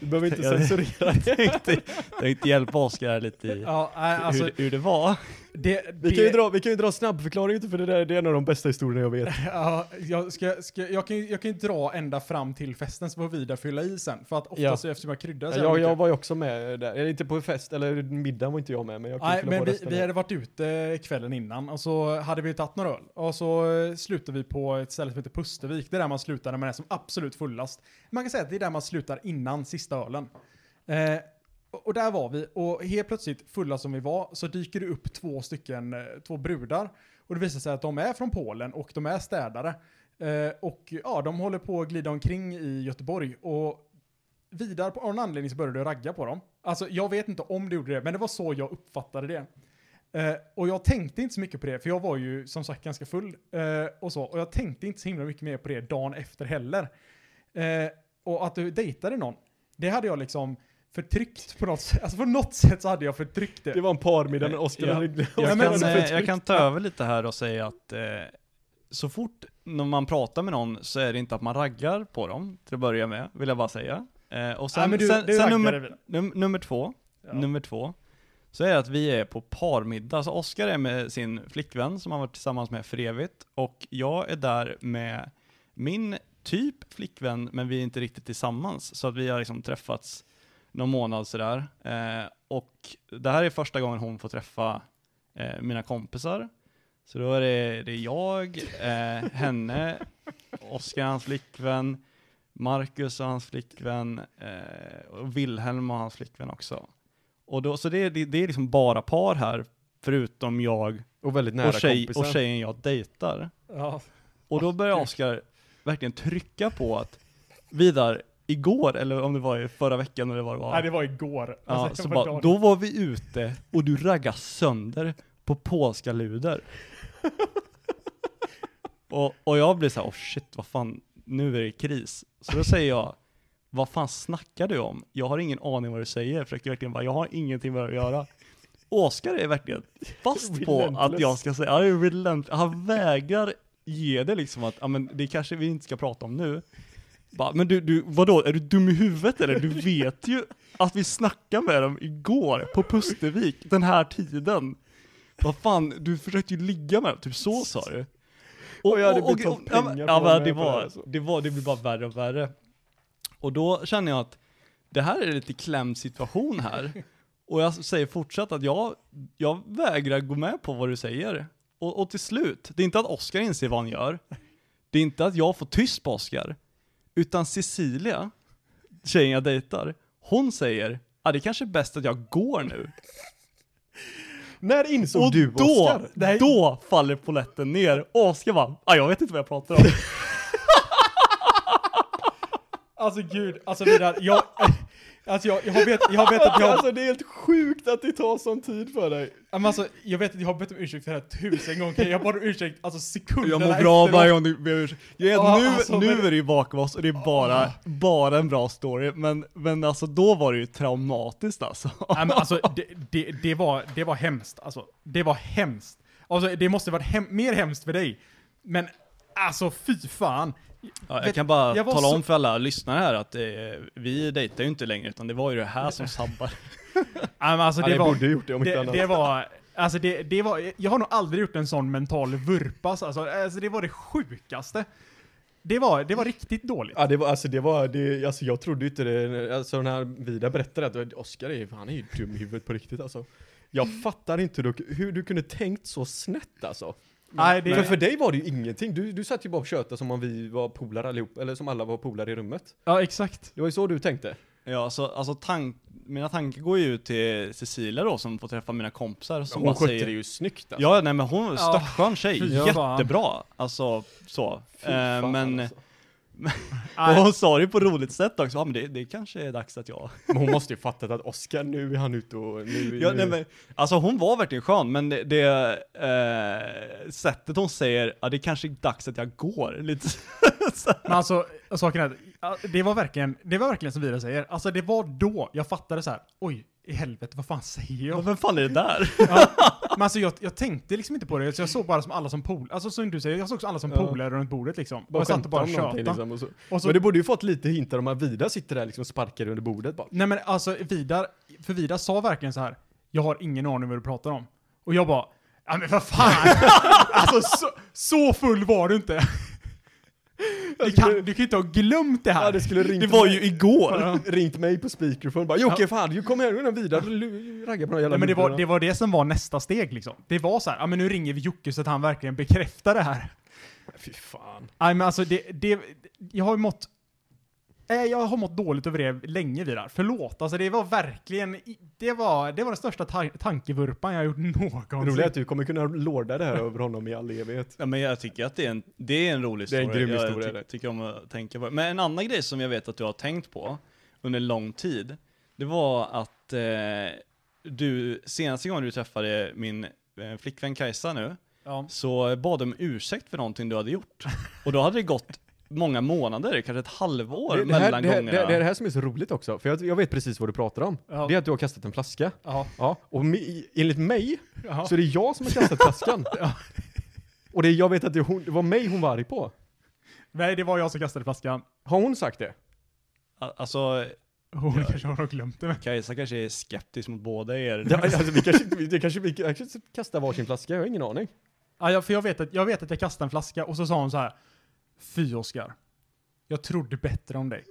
Du behöver inte Jag- censurera det. tänkte, tänkte hjälpa Oskar här lite i Ja, alltså, hur, hur det var. Det, Vi det, kan ju dra, vi kan ju dra snabbförklaringen för det där det är en av de bästa historierna jag vet. Ja, jag, ska, ska, jag, kan, jag kan ju dra ända fram till festen så får Vidar fylla i sen. För att oftast Ja. så eftersom jag kryddar så Jag, jävla jag mycket. var ju också med där, eller inte på fest, eller middag var inte jag med men jag kan Nej, men vi, vi där. hade varit ute kvällen innan och så hade vi tagit några öl. Och så eh, slutade vi på ett ställe som heter Pustervik. Det är där man slutar när man är som absolut fullast. Man kan säga att det är där man slutar innan sista ölen. Eh, och där var vi och helt plötsligt, fulla som vi var, så dyker det upp två stycken, eh, två brudar. Och det visar sig att de är från Polen och de är städare. Eh, och ja, de håller på att glida omkring i Göteborg. Och Vidar, på någon anledning så började du ragga på dem. Alltså, jag vet inte om du gjorde det, men det var så jag uppfattade det. Eh, och jag tänkte inte så mycket på det, för jag var ju som sagt ganska full eh, och så. Och jag tänkte inte så himla mycket mer på det dagen efter heller. Eh, och att du dejtade någon, det hade jag liksom förtryckt på något sätt. Alltså på något sätt så hade jag förtryckt det. Det var en parmiddag när Oskar Ja. hade Jag, Ja, kan, eh, jag kan ta över lite här och säga att eh, så fort när man pratar med någon så är det inte att man raggar på dem, till att börja med, vill jag bara säga. Eh, och sen, Ja, men du- sen, du sen nummer, num, nummer två, Ja. nummer två, så är det att vi är på parmiddag. Så Oskar är med sin flickvän som han varit tillsammans med för evigt, och jag är där med min typ flickvän, men vi är inte riktigt tillsammans. Så att vi har liksom träffats någon månad sådär. Eh, och det här är första gången hon får träffa eh, mina kompisar. Så då är det, det är jag, eh, henne, Oskar hans flickvän, Marcus och hans flickvän, eh, och Wilhelm och hans flickvän också. Och då, så det, det, det är liksom bara par här, förutom jag Och väldigt nära och, tjej, kompisar. och tjejen jag dejtar. Ja. Och då börjar Oskar verkligen trycka på att Vidar, igår, eller om det var förra veckan eller vad det var. Nej, det var igår. Ja, Alltså, så bara, då var vi ute och du raggade sönder på polska luder. och, och jag blir så här, oh shit, vad fan, nu är det kris. Så då säger jag, vad fan snackar du om? Jag har ingen aning vad du säger, jag försöker verkligen bara, jag har ingenting med det att göra. Oskar är verkligen fast på att jag ska säga, ja, relent, han vägrar ge det liksom att, ja men det kanske vi inte ska prata om nu. Bara, men du, du, vadå, är du dum i huvudet eller? Du vet ju att vi snackade med dem igår på Pustervik, den här tiden. Vad fan, du försökte ju ligga med dem, typ så sa du. Och jag hade betalt ja, pengar men- på ja, men det på det var, alltså. det var, det blir bara värre och värre. Och då känner jag att det här är lite klämd situation här. Och jag säger fortsatt att jag, jag vägrar gå med på vad du säger. Och, och till slut, det är inte att Oscar inser vad han gör. Det är inte att jag får tyst på Oscar. Utan Cecilia, tjejen jag dejtar, hon säger ah, det kanske är bäst att jag går nu. När insåg och du då, Oskar? Nej. då faller poletten ner. Och Oscar bara, ah, jag vet inte vad jag pratar om. Alltså gud, alltså Vidar, jag... Alltså jag, jag har vet, jag har vet att jag... Alltså det är helt sjukt att det tar sån tid för dig. Men alltså, jag vet att jag har bett om ursäkt för det här tusen gånger. Jag bad om ursäkt alltså sekunderna Jag mår bra varje gång du ber om ursäkt. Jag vet, Ja, nu, alltså, nu men- är det ju bakom oss och det är bara, bara en bra story. Men, men alltså då var det ju traumatiskt alltså. Nej men alltså, det, det, det, var, det var hemskt. Alltså, det var hemskt. Alltså, det måste varit hem, mer hemskt för dig. Men alltså, fy fan. Ja, jag Vet- kan bara jag tala så- om för alla lyssnare här att eh, vi dejtar ju inte längre utan det var ju det här som men alltså, Ja, det, det var, borde gjort det om inte det, annat. det var... Alltså det, det var, jag har nog aldrig gjort en sån mental vurpa, alltså, alltså det var det sjukaste. Det var, det var riktigt dåligt. Ja, det var, alltså det var, det, alltså jag trodde ju inte det, alltså när Vida berättade att Oskar är, han är ju dum i huvudet på riktigt alltså. Jag fattar inte hur du, hur du kunde tänkt så snett alltså. Nej, det, För för dig var det ju ingenting, du, du satt ju bara och tjötade som om vi var polare allihop, eller som alla var polare i rummet. ja, exakt. Det var ju så du tänkte. Ja, så, alltså tank, mina tankar går ju ut till Cecilia då, som får träffa mina kompisar, som Hon bara skötte säger det ju snyggt alltså. Ja, nej men hon är störtskön tjej, jättebra, alltså så. Fy Eh, fan, men, alltså. Och hon sa det ju på roligt sätt också, ja men det, det kanske är dags att jag... Men hon måste ju fattat att Oskar, nu är han ute och nu, Ja, nu. nej, men, alltså hon var verkligen skön, men det, det eh, sättet hon säger, ja det kanske är dags att jag går, lite. Men alltså, saken är det var verkligen, det var verkligen som Vidar säger. Alltså det var då jag fattade så här. oj, i helvete, vad fan säger jag? Vem fan är det där? Ja, men alltså jag, jag tänkte liksom inte på det, så jag såg bara som alla som pol, alltså som du säger, jag såg också alla som Ja. polare runt bordet liksom. bara och satt och bara tjötade. liksom, och så. Och så, Men det borde ju fått lite hintar om att Vida sitter där liksom och sparkar under bordet bara. nej men alltså Vidar, för Vidar sa verkligen så här. jag har ingen aning vad du pratar om. Och jag bara, ja men vad fan! alltså så, så full var du inte. Du kan, du kan inte ha glömt det här. Ja, det skulle ringt Det var mig- ju igår! Ja. ringt mig på speakerphone bara Jocke fan, du kommer här innan Vida, du raggar på några jävla Nej, men det var, nummer." det var det som var nästa steg liksom. Det var så här, ja men nu ringer vi Jocke så att han verkligen bekräftar det här. Fy fan. Nej men alltså det, det, jag har ju mått, jag har mått dåligt över det länge Vidar. Förlåt, alltså det var verkligen, det var, det var den största ta tankevurpan jag har gjort någonsin. roliga är att du kommer kunna lorda det här över honom i all evighet. Ja, men jag tycker att det är en, det är en rolig Det är en historia. grym jag historia, ty- det. tycker om att tänka på. Men en annan grej som jag vet att du har tänkt på under lång tid, det var att eh, du, senaste gången du träffade min eh, flickvän Kajsa nu, Ja. så bad du om ursäkt för någonting du hade gjort. Och då hade det gått många månader, kanske ett halvår Det, det, här, mellan det, här, gångerna. det, det är det här som är så roligt också, för jag, jag vet precis vad du pratar om. Ja. Det är att du har kastat en flaska. Ja. Ja, och mi- enligt mig Ja. så är det jag som har kastat flaskan. Och det, jag vet att det, hon, det var mig hon var arg på. Nej, det var jag som kastade flaskan. Har hon sagt det? Alltså, Hon kanske har glömt det. Kajsa kanske är skeptisk mot båda er. Ja, alltså, vi kanske, inte- det kanske vi kanske kastar varsin flaska, jag har ingen aning. Ja, för jag vet, att, jag vet att jag kastade en flaska och så sa hon så här. Fy Oskar. Jag trodde bättre om dig.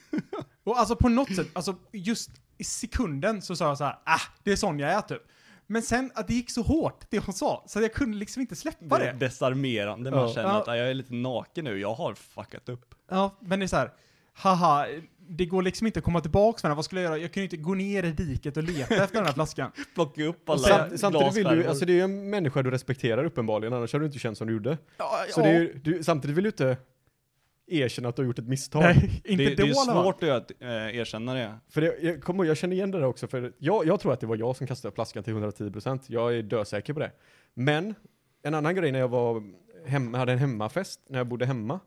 och alltså på något sätt, alltså just i sekunden så sa jag så här. Ah, det är sån jag är typ. Men sen att det gick så hårt, det hon sa, så jag kunde liksom inte släppa Det är det. desarmerande, man Ja. känner att "Ah, jag är lite naken nu, jag har fuckat upp. Ja, men det är så här. Haha, det går liksom inte att komma tillbaka med den. Vad skulle jag göra? Jag kunde inte gå ner i diket och leta efter den här flaskan. Plocka upp alla Samt, samtidigt vill du, alltså det är ju en människa du respekterar uppenbarligen, annars hade du inte känt som du gjorde. Ja, Så det är, ju- du, samtidigt vill du inte erkänna att du har gjort ett misstag. Nej, inte det, då det är i alla fall. svårt att äh, erkänna det. För det, jag, ihåg, jag känner igen det där också, för jag, jag tror att det var jag som kastade flaskan till 110%. Jag är dösäker på det. Men, en annan grej när jag var hemma, hade en hemmafest, när jag bodde hemma.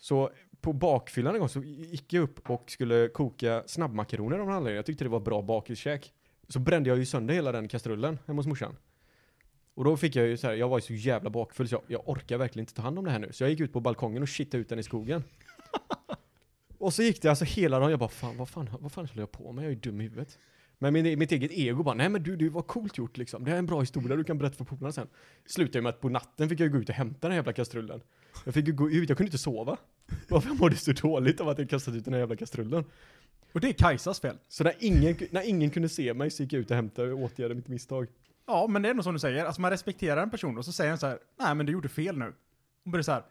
Så på bakfyllan en gång så gick jag upp och skulle koka snabbmakaroner av någon anledning. Jag tyckte det var bra bakiskäk. Så brände jag ju sönder hela den kastrullen hemma hos morsan. Och då fick jag ju så här, jag var ju så jävla bakfull så jag, jag orkar verkligen inte ta hand om det här nu. Så jag gick ut på balkongen och shittade ut den i skogen. Och så gick det alltså hela dagen, jag bara fan vad fan, vad fan håller jag på med? Jag är ju dum i huvudet. Men min, mitt eget ego bara, nej men du, det var coolt gjort liksom. Det här är en bra historia du kan berätta för polarna sen. Slutade med att på natten fick jag gå ut och hämta den här jävla kastrullen. Jag fick ju gå ut, jag kunde inte sova. Varför mådde så dåligt av att jag kastat ut den här jävla kastrullen. Och det är Kajsas fel. Så när ingen, när ingen kunde se mig så gick jag ut och hämtade och åtgärdade mitt misstag. Ja, men det är nog som du säger. Alltså man respekterar en person och så säger han så här, nej men du gjorde fel nu. Och blir så här,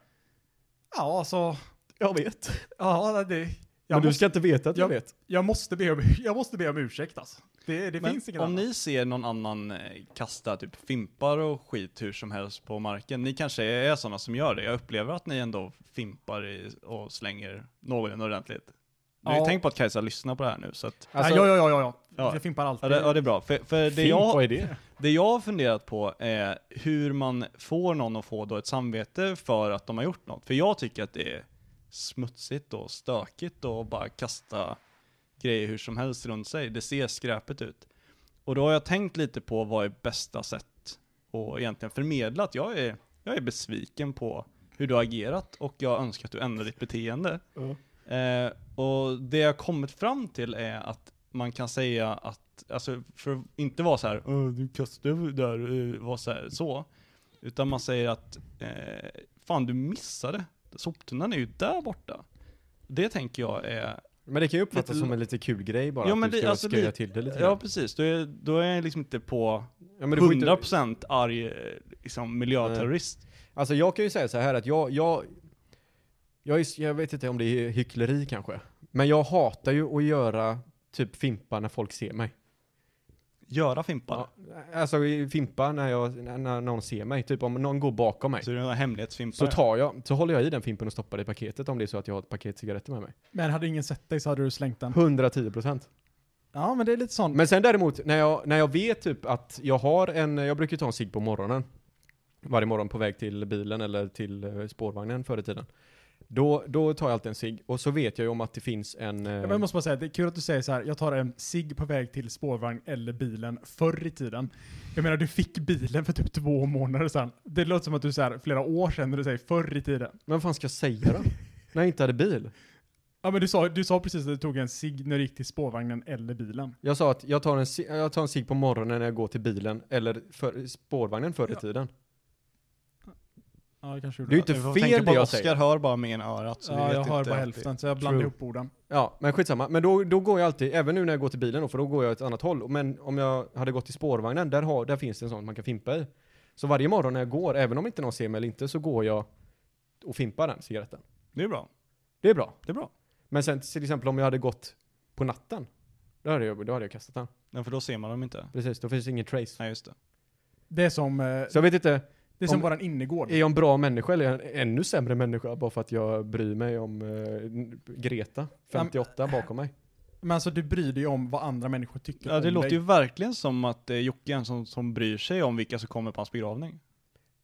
ja alltså, Jag vet. ja det, jag, men du måste, ska inte veta att jag, jag- vet. jag, måste be om, jag måste be om ursäkt alltså. Det, det finns inget om annat. ni ser någon annan eh, kasta typ fimpar och skit hur som helst på marken, ni kanske är sådana som gör det. Jag upplever att ni ändå fimpar i, och slänger någorlunda ordentligt. Nu Ja. Tänk på att Kajsa lyssnar på det här nu, så att, Alltså, ja, ja, ja, ja, ja. Ja. Jag fimpar ja, alltid. det, ja, det är bra. För, för det, Fint, jag, vad är det? det jag har funderat på är hur man får någon att få då ett samvete för att de har gjort något. För jag tycker att det är smutsigt och stökigt och bara kasta grejer hur som helst runt sig. Det ser skräpet ut. Och då har jag tänkt lite på vad är bästa sätt att egentligen förmedla att jag är, jag är besviken på hur du har agerat och jag önskar att du ändrar ditt beteende. Ja. Eh, och det jag kommit fram till är att man kan säga att, alltså för att inte vara så här, "Åh, du kastade där, uh, var så, här, så. Utan man säger att, eh, fan du missade, soptunnan är ju där borta. Det tänker jag är, Men det kan ju uppfattas Lite- som en lite kul grej bara, Ja, att men du det- ska alltså, skoja det- till det lite ja grann. precis, då är, då är jag liksom inte på ja, men du får inte- 100% arg, liksom miljöterrorist. Alltså jag kan ju säga så här att jag, jag, jag, är, jag vet inte om det är hyckleri kanske, men jag hatar ju att göra typ fimpa när folk ser mig. Göra fimpar. Ja, alltså i fimpa när, jag, när, någon ser mig, typ om någon går bakom mig. Så det är några hemlighetsfimpar. Så tar jag, så håller jag i den fimpen och stoppar det i paketet om det är så att jag har ett paket cigaretter med mig. Men hade ingen sett dig så hade du slängt den. 110 procent. Ja, men det är lite sånt. Men sen däremot, när jag, när jag vet typ att jag har en, jag brukar ta en cigg på morgonen. Varje morgon på väg till bilen eller till eh, spårvagnen förr i tiden. Då, då tar jag alltid en cigg och så vet jag ju om att det finns en... eh, Ja, men Jag måste bara säga, det är kul att du säger så här. jag tar en cigg på väg till spårvagn eller bilen förr i tiden. Jag menar, du fick bilen för typ två månader sedan. Det låter som att du säger flera år sedan när du säger förr i tiden. Men vad fan ska jag säga då? när jag inte hade bil? Ja men du sa, du sa precis att du tog en cigg när du gick till spårvagnen eller bilen. Jag sa att jag tar en, jag tar en cigg på morgonen när jag går till bilen eller för, spårvagnen förr i Ja. tiden. Ja det kanske Det är ju inte fel det jag Oskar säger. hör bara med ena örat. Så vi Ja, vet jag hör inte bara alltid. hälften så jag blandar True. ihop orden. Ja, men skitsamma. Men då, då går jag alltid, även nu när jag går till bilen då, för då går jag åt ett annat håll. Men om jag hade gått till spårvagnen, där, har, där finns det en sån man kan fimpa i. Så varje morgon när jag går, även om inte någon ser mig eller inte, så går jag och fimpar den cigaretten. Det är bra. Det är bra. Det är bra. Men sen till exempel om jag hade gått på natten, då hade jag, då hade jag kastat den. Ja, för då ser man dem inte. Precis, då finns det ingen trace. Nej, just det. Det är som, eh, Så jag vet inte, det är som om- våran innergård. är jag en bra människa eller är jag en ännu sämre människa bara för att jag bryr mig om eh, Greta, 58, bakom mig? Men alltså du bryr dig om vad andra människor tycker Ja, det om låter dig. ju verkligen som att eh, Jocke är en som, som bryr sig om vilka som kommer på hans begravning.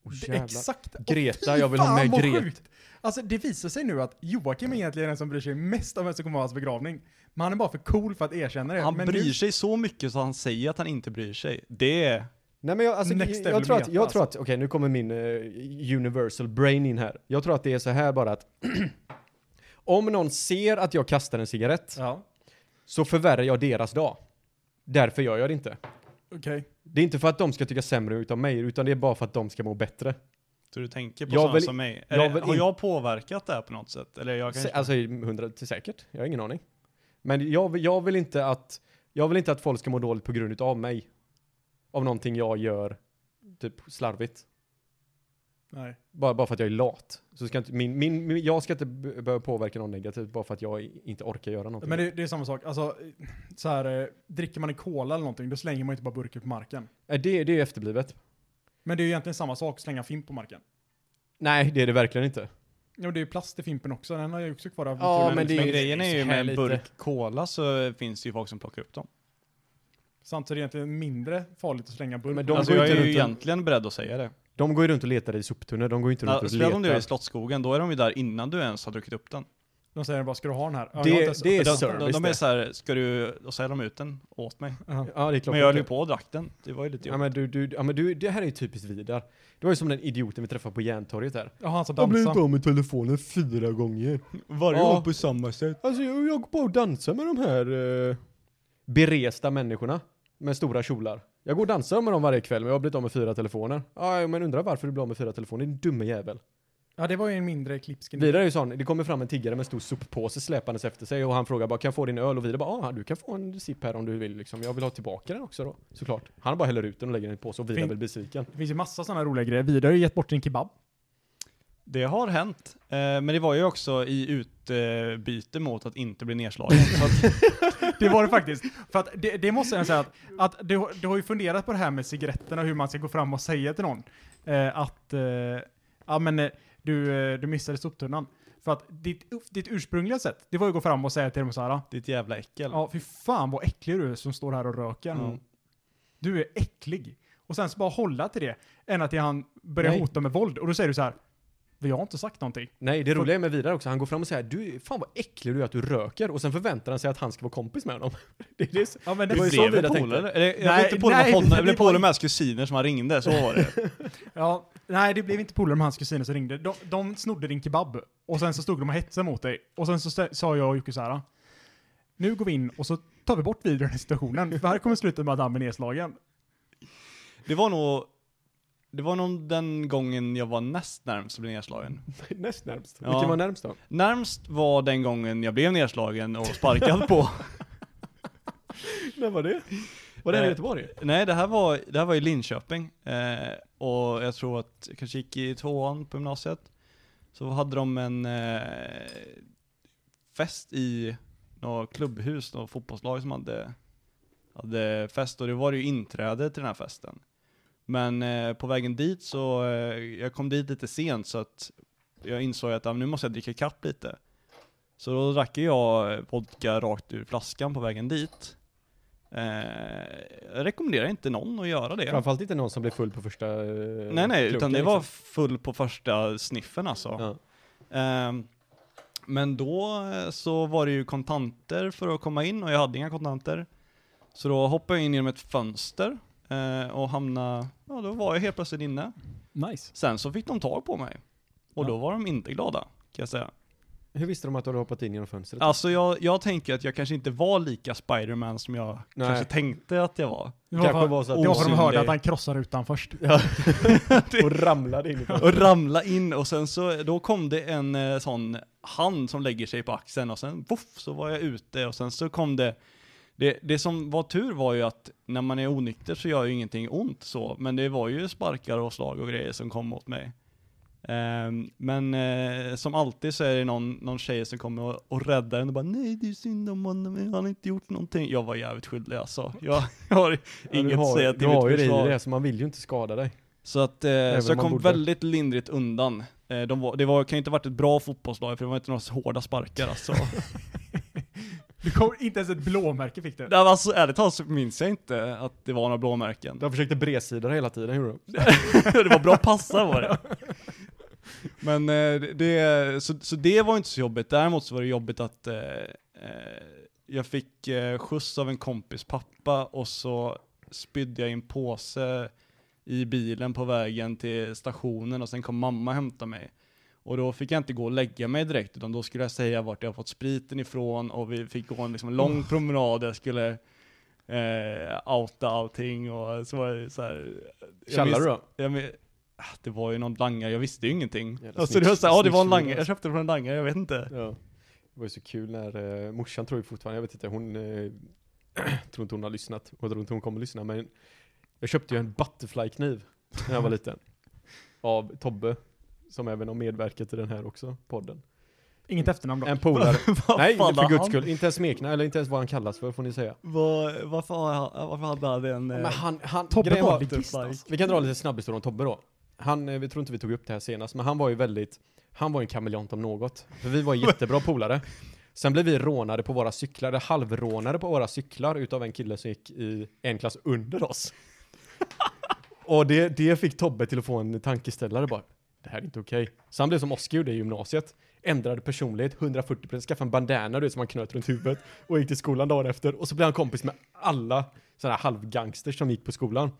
Oh. Exakt. Greta, Fy jag vill ha med Greta. Alltså det visar sig nu att Joakim är egentligen den som bryr sig mest om vem som kommer på hans begravning. Men han är bara för cool för att erkänna det. Han men bryr nu, sig så mycket så han säger att han inte bryr sig. Det är... Nej men jag, alltså, jag, jag tror att, jag tror att, okej nu kommer min eh, universal brain in här. Jag tror att det är så här bara att om någon ser att jag kastar en cigarett Ja, så förvärrar jag deras dag. Därför gör jag det inte. okej. Det är inte för att de ska tycka sämre utav mig, utan det är bara för att de ska må bättre. Så du tänker på Jag sådana vill- som mig. jag det, har jag påverkat det här på något sätt? Eller jag kanske... alltså hundra till säkert, jag har ingen aning. Men jag, vill- jag vill inte att, jag vill inte att folk ska må dåligt på grund utav mig. Av någonting jag gör, typ slarvigt. Nej. Bara, bara för att jag är lat. Så ska inte, min, min, min, jag ska inte be- behöva påverka någon negativt bara för att jag inte orkar göra någonting. Men det, det är samma sak. Alltså, så här, eh, dricker man en cola eller någonting, då slänger man inte bara burken på marken. Det, det är efterblivet. Men det är ju egentligen samma sak, slänga fimp på marken. Nej, det är det verkligen inte. Ja, det är ju plast i fimpen också, den har jag ju också kvar av Ja, men det Men är- grejen är ju med en burk cola så finns det ju folk som plockar upp dem. Sant, så det är egentligen mindre farligt att slänga burk. Men de alltså går jag inte är ju runt och- egentligen beredd att säga det. De går ju runt och letar i soptunnor, de går ju inte runt Ja, och Speciellt om du är i letar. Slottsskogen, då är de ju där innan du ens har druckit upp den. De säger bara, ska du ha den här? Ja, Det- jag har inte- det är de, de, service de är det. så här, ska du, då säger de ut den åt mig. Ja. Ja, det är klart. Men jag höll ju det- på och drack den. Det var ju lite Ja jobbigt. men du, du, ja men du, det här är ju typiskt Vidar. Det var ju som den idioten vi träffade på Järntorget där. Ja, han som dansar. av med telefonen fyra gånger. Varje Ja. gång på samma sätt. Alltså jag, jag går på och dansar med de här eh, beresta människorna. Med stora kjolar. Jag går och dansar med dem varje kväll men jag har blivit av med fyra telefoner. Ja men undrar varför du blir av med fyra telefoner, din dumme jävel. Ja, det var ju en mindre klipsken. Vidar är ju sån, det kommer fram en tiggare med en stor soppåse släpandes efter sig och han frågar bara kan jag få din öl? Och Vidar bara ja du kan få en sipp här om du vill liksom. Jag vill ha tillbaka den också då. Såklart. Han bara häller ut den och lägger den i en påse och Vidar Fin- blir besviken. Det finns ju massa sådana roliga grejer. Vidare har ju gett bort sin kebab. Det har hänt. Eh, men det var ju också i utbyte mot att inte bli nedslagen. att, Det var det faktiskt. För att det, det måste jag säga att, att du, du har ju funderat på det här med cigaretterna och hur man ska gå fram och säga till någon eh, att eh, ja men du, du missade soptunnan. För att ditt, ditt ursprungliga sätt, det var ju att gå fram och säga till dem så här. ditt jävla äckel. Ja, fy fan vad äcklig du är som står här och röker. Mm. Du är äcklig. Och sen så bara hålla till det, ända till han börjar Nej. hota med våld. Och då säger du så här. "Men Jag har inte sagt någonting. Nej, det roliga är med Vidar också, han går fram och säger du, fan vad äcklig du är att du röker och sen förväntar han sig att han ska vara kompis med honom. Det, det är så, Ja, men Det Det var ju så Vidar blev tänkte. Eller, Jag Nej, blev inte polare nej, med honom, det jag blev var- polare med hans kusiner som han ringde, så var det. Ja, nej det blev inte polare med hans kusiner som ringde. De, de snodde din kebab. Och sen så stod de och hetsade mot dig. Och sen så sa jag och Jocke så här. nu går vi in och så tar vi bort videon i situationen. För här kommer sluta med att han blir nedslagen. Det var nog, det var nog den gången jag var näst närmst att bli nedslagen. Näst närmst. Ja. Vilken var närmst då? Närmst var den gången jag blev nedslagen och sparkad på. När var det? Var det här i Eh, Göteborg? Nej, det här var, det här var i Linköping. Eh, och jag tror att jag kanske gick i tvåan på gymnasiet. Så hade de en eh, fest i något klubbhus, något fotbollslag som hade, hade fest. Och det var ju inträde till den här festen. Men eh, på vägen dit så, eh, jag kom dit lite sent så att jag insåg att ah, nu måste jag dricka kapp lite. Så då drack jag vodka rakt ur flaskan på vägen dit. Eh, jag rekommenderar inte någon att göra det. Framförallt inte någon som blev full på första eh, Nej nej, klunken, utan det var liksom. full på första sniffen alltså. Ja. Ehm, men då eh, så var det ju kontanter för att komma in och jag hade inga kontanter. Så då hoppade jag in genom ett fönster eh, och hamnade, ja då var jag helt plötsligt inne. Nice. Sen så fick de tag på mig. Och Ja. då var de inte glada, kan jag säga. Hur visste de att du hade hoppat in genom fönstret? Alltså jag, jag tänker att jag kanske inte var lika Spiderman som jag Nej. kanske tänkte att jag var. Det var, för, var så att det var för de hörde att han krossade rutan först. och ramlade in. Och ramla in och sen så, då kom det en eh, sån hand som lägger sig på axeln och sen voff så var jag ute och sen så kom det det, det som var tur var ju att när man är onykter så gör ju ingenting ont så, men det var ju sparkar och slag och grejer som kom mot mig. Ehm, men eh, som alltid så är det någon, någon tjej som kommer och, och räddar en och bara nej det är synd om honom, han har inte gjort någonting. Jag var jävligt skyldig alltså. Jag, jag har Ja, inget du att har, säga Du till har ju mitt det i försvar. det, så man vill ju inte skada dig. Så att, eh, så jag kom borde. väldigt lindrigt undan. Eh, de var, det var, kan ju inte ha varit ett bra fotbollslag för det var inte några hårda sparkar alltså. Du kom, inte ens ett blåmärke fick du. Nej, alltså ärligt talat så minns jag inte att det var några blåmärken. Du försökte bredsida hela tiden, gjorde du? det var bra passar var det. Men eh, det, så, så det var inte så jobbigt. Däremot så var det jobbigt att eh, eh, jag fick eh, skjuts av en kompis pappa och så spydde jag i en påse i bilen på vägen till stationen och sen kom mamma och hämtade mig. Och då fick jag inte gå och lägga mig direkt utan då skulle jag säga vart jag fått spriten ifrån och vi fick gå en liksom lång promenad. Jag skulle eh, outa allting och så var det så här. jag minns- du då? Ja, men, ah, det var ju någon langare, jag visste ju ingenting. Jävla Alltså det var såhär, ja det var en langare, jag köpte det från en langare, jag vet inte. Ja. Det var ju så kul när eh, morsan tror ju fortfarande, jag vet inte, hon eh, tror inte hon har lyssnat och tror inte hon kommer lyssna men jag köpte ju en butterfly-kniv när jag var liten. Av Tobbe, som även har medverkat i den här också, podden. Inget efternamn dock. En polare. Nej, för guds skull. Inte ens smeknamn, eller inte ens vad han kallas för, får ni säga. Vad, varför, han- varför hade han en... eh, Men han, han, Tobbe var- alltså. Vi kan dra lite snabbhistoria om Tobbe då. Han, eh, vi tror inte vi tog upp det här senast, men han var ju väldigt, han var ju en kameleont om något. För vi var jättebra polare. Sen blev vi rånade på våra cyklar, eller halvrånade på våra cyklar utav en kille som gick i en klass under oss. Och det, det fick Tobbe till att få en tankeställare bara. Det här är inte okej. Så han blev som Oskar gjorde i gymnasiet. Ändrade personlighet, 140%, skaffade en bandana du vet, som han knöt runt huvudet och gick till skolan dagen efter. Och så blev han kompis med alla sådana här halvgangsters som gick på skolan.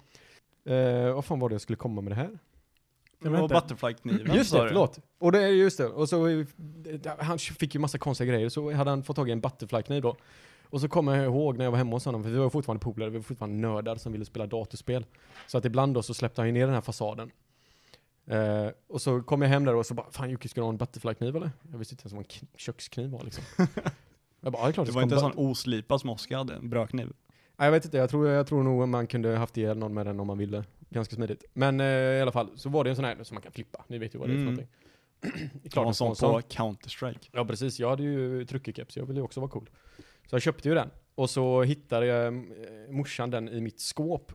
Eh, vad fan var det jag skulle komma med det här? Det var butterfly-kniven Just det, förlåt. Och det är just det. Och så, eh, han fick ju massa konstiga grejer, så hade han fått tag i en butterfly-kniv då. Och så kommer jag ihåg när jag var hemma hos honom, för vi var fortfarande polare, vi var fortfarande nördar som ville spela datorspel. Så att ibland då så släppte han ju ner den här fasaden. Eh, och så kom jag hem där och så bara, fan Jocke, ska du ha en butterfly-kniv eller? Jag visste inte ens vad en kökskniv var liksom. jag bara, ja, det är klart Det var inte en sån oslipad som Oskar hade, en brödkniv. Nej, jag vet inte, jag tror, jag tror nog man kunde haft ihjäl någon med den om man ville. Ganska smidigt. Men eh, i alla fall, så var det en sån här som man kan flippa. Ni vet ju vad det är för Mm. någonting. Det var en sån på Counter-Strike. Ja precis, jag hade ju truckerkeps, jag ville ju också vara cool. Så jag köpte ju den. Och så hittade jag eh, morsan den i mitt skåp.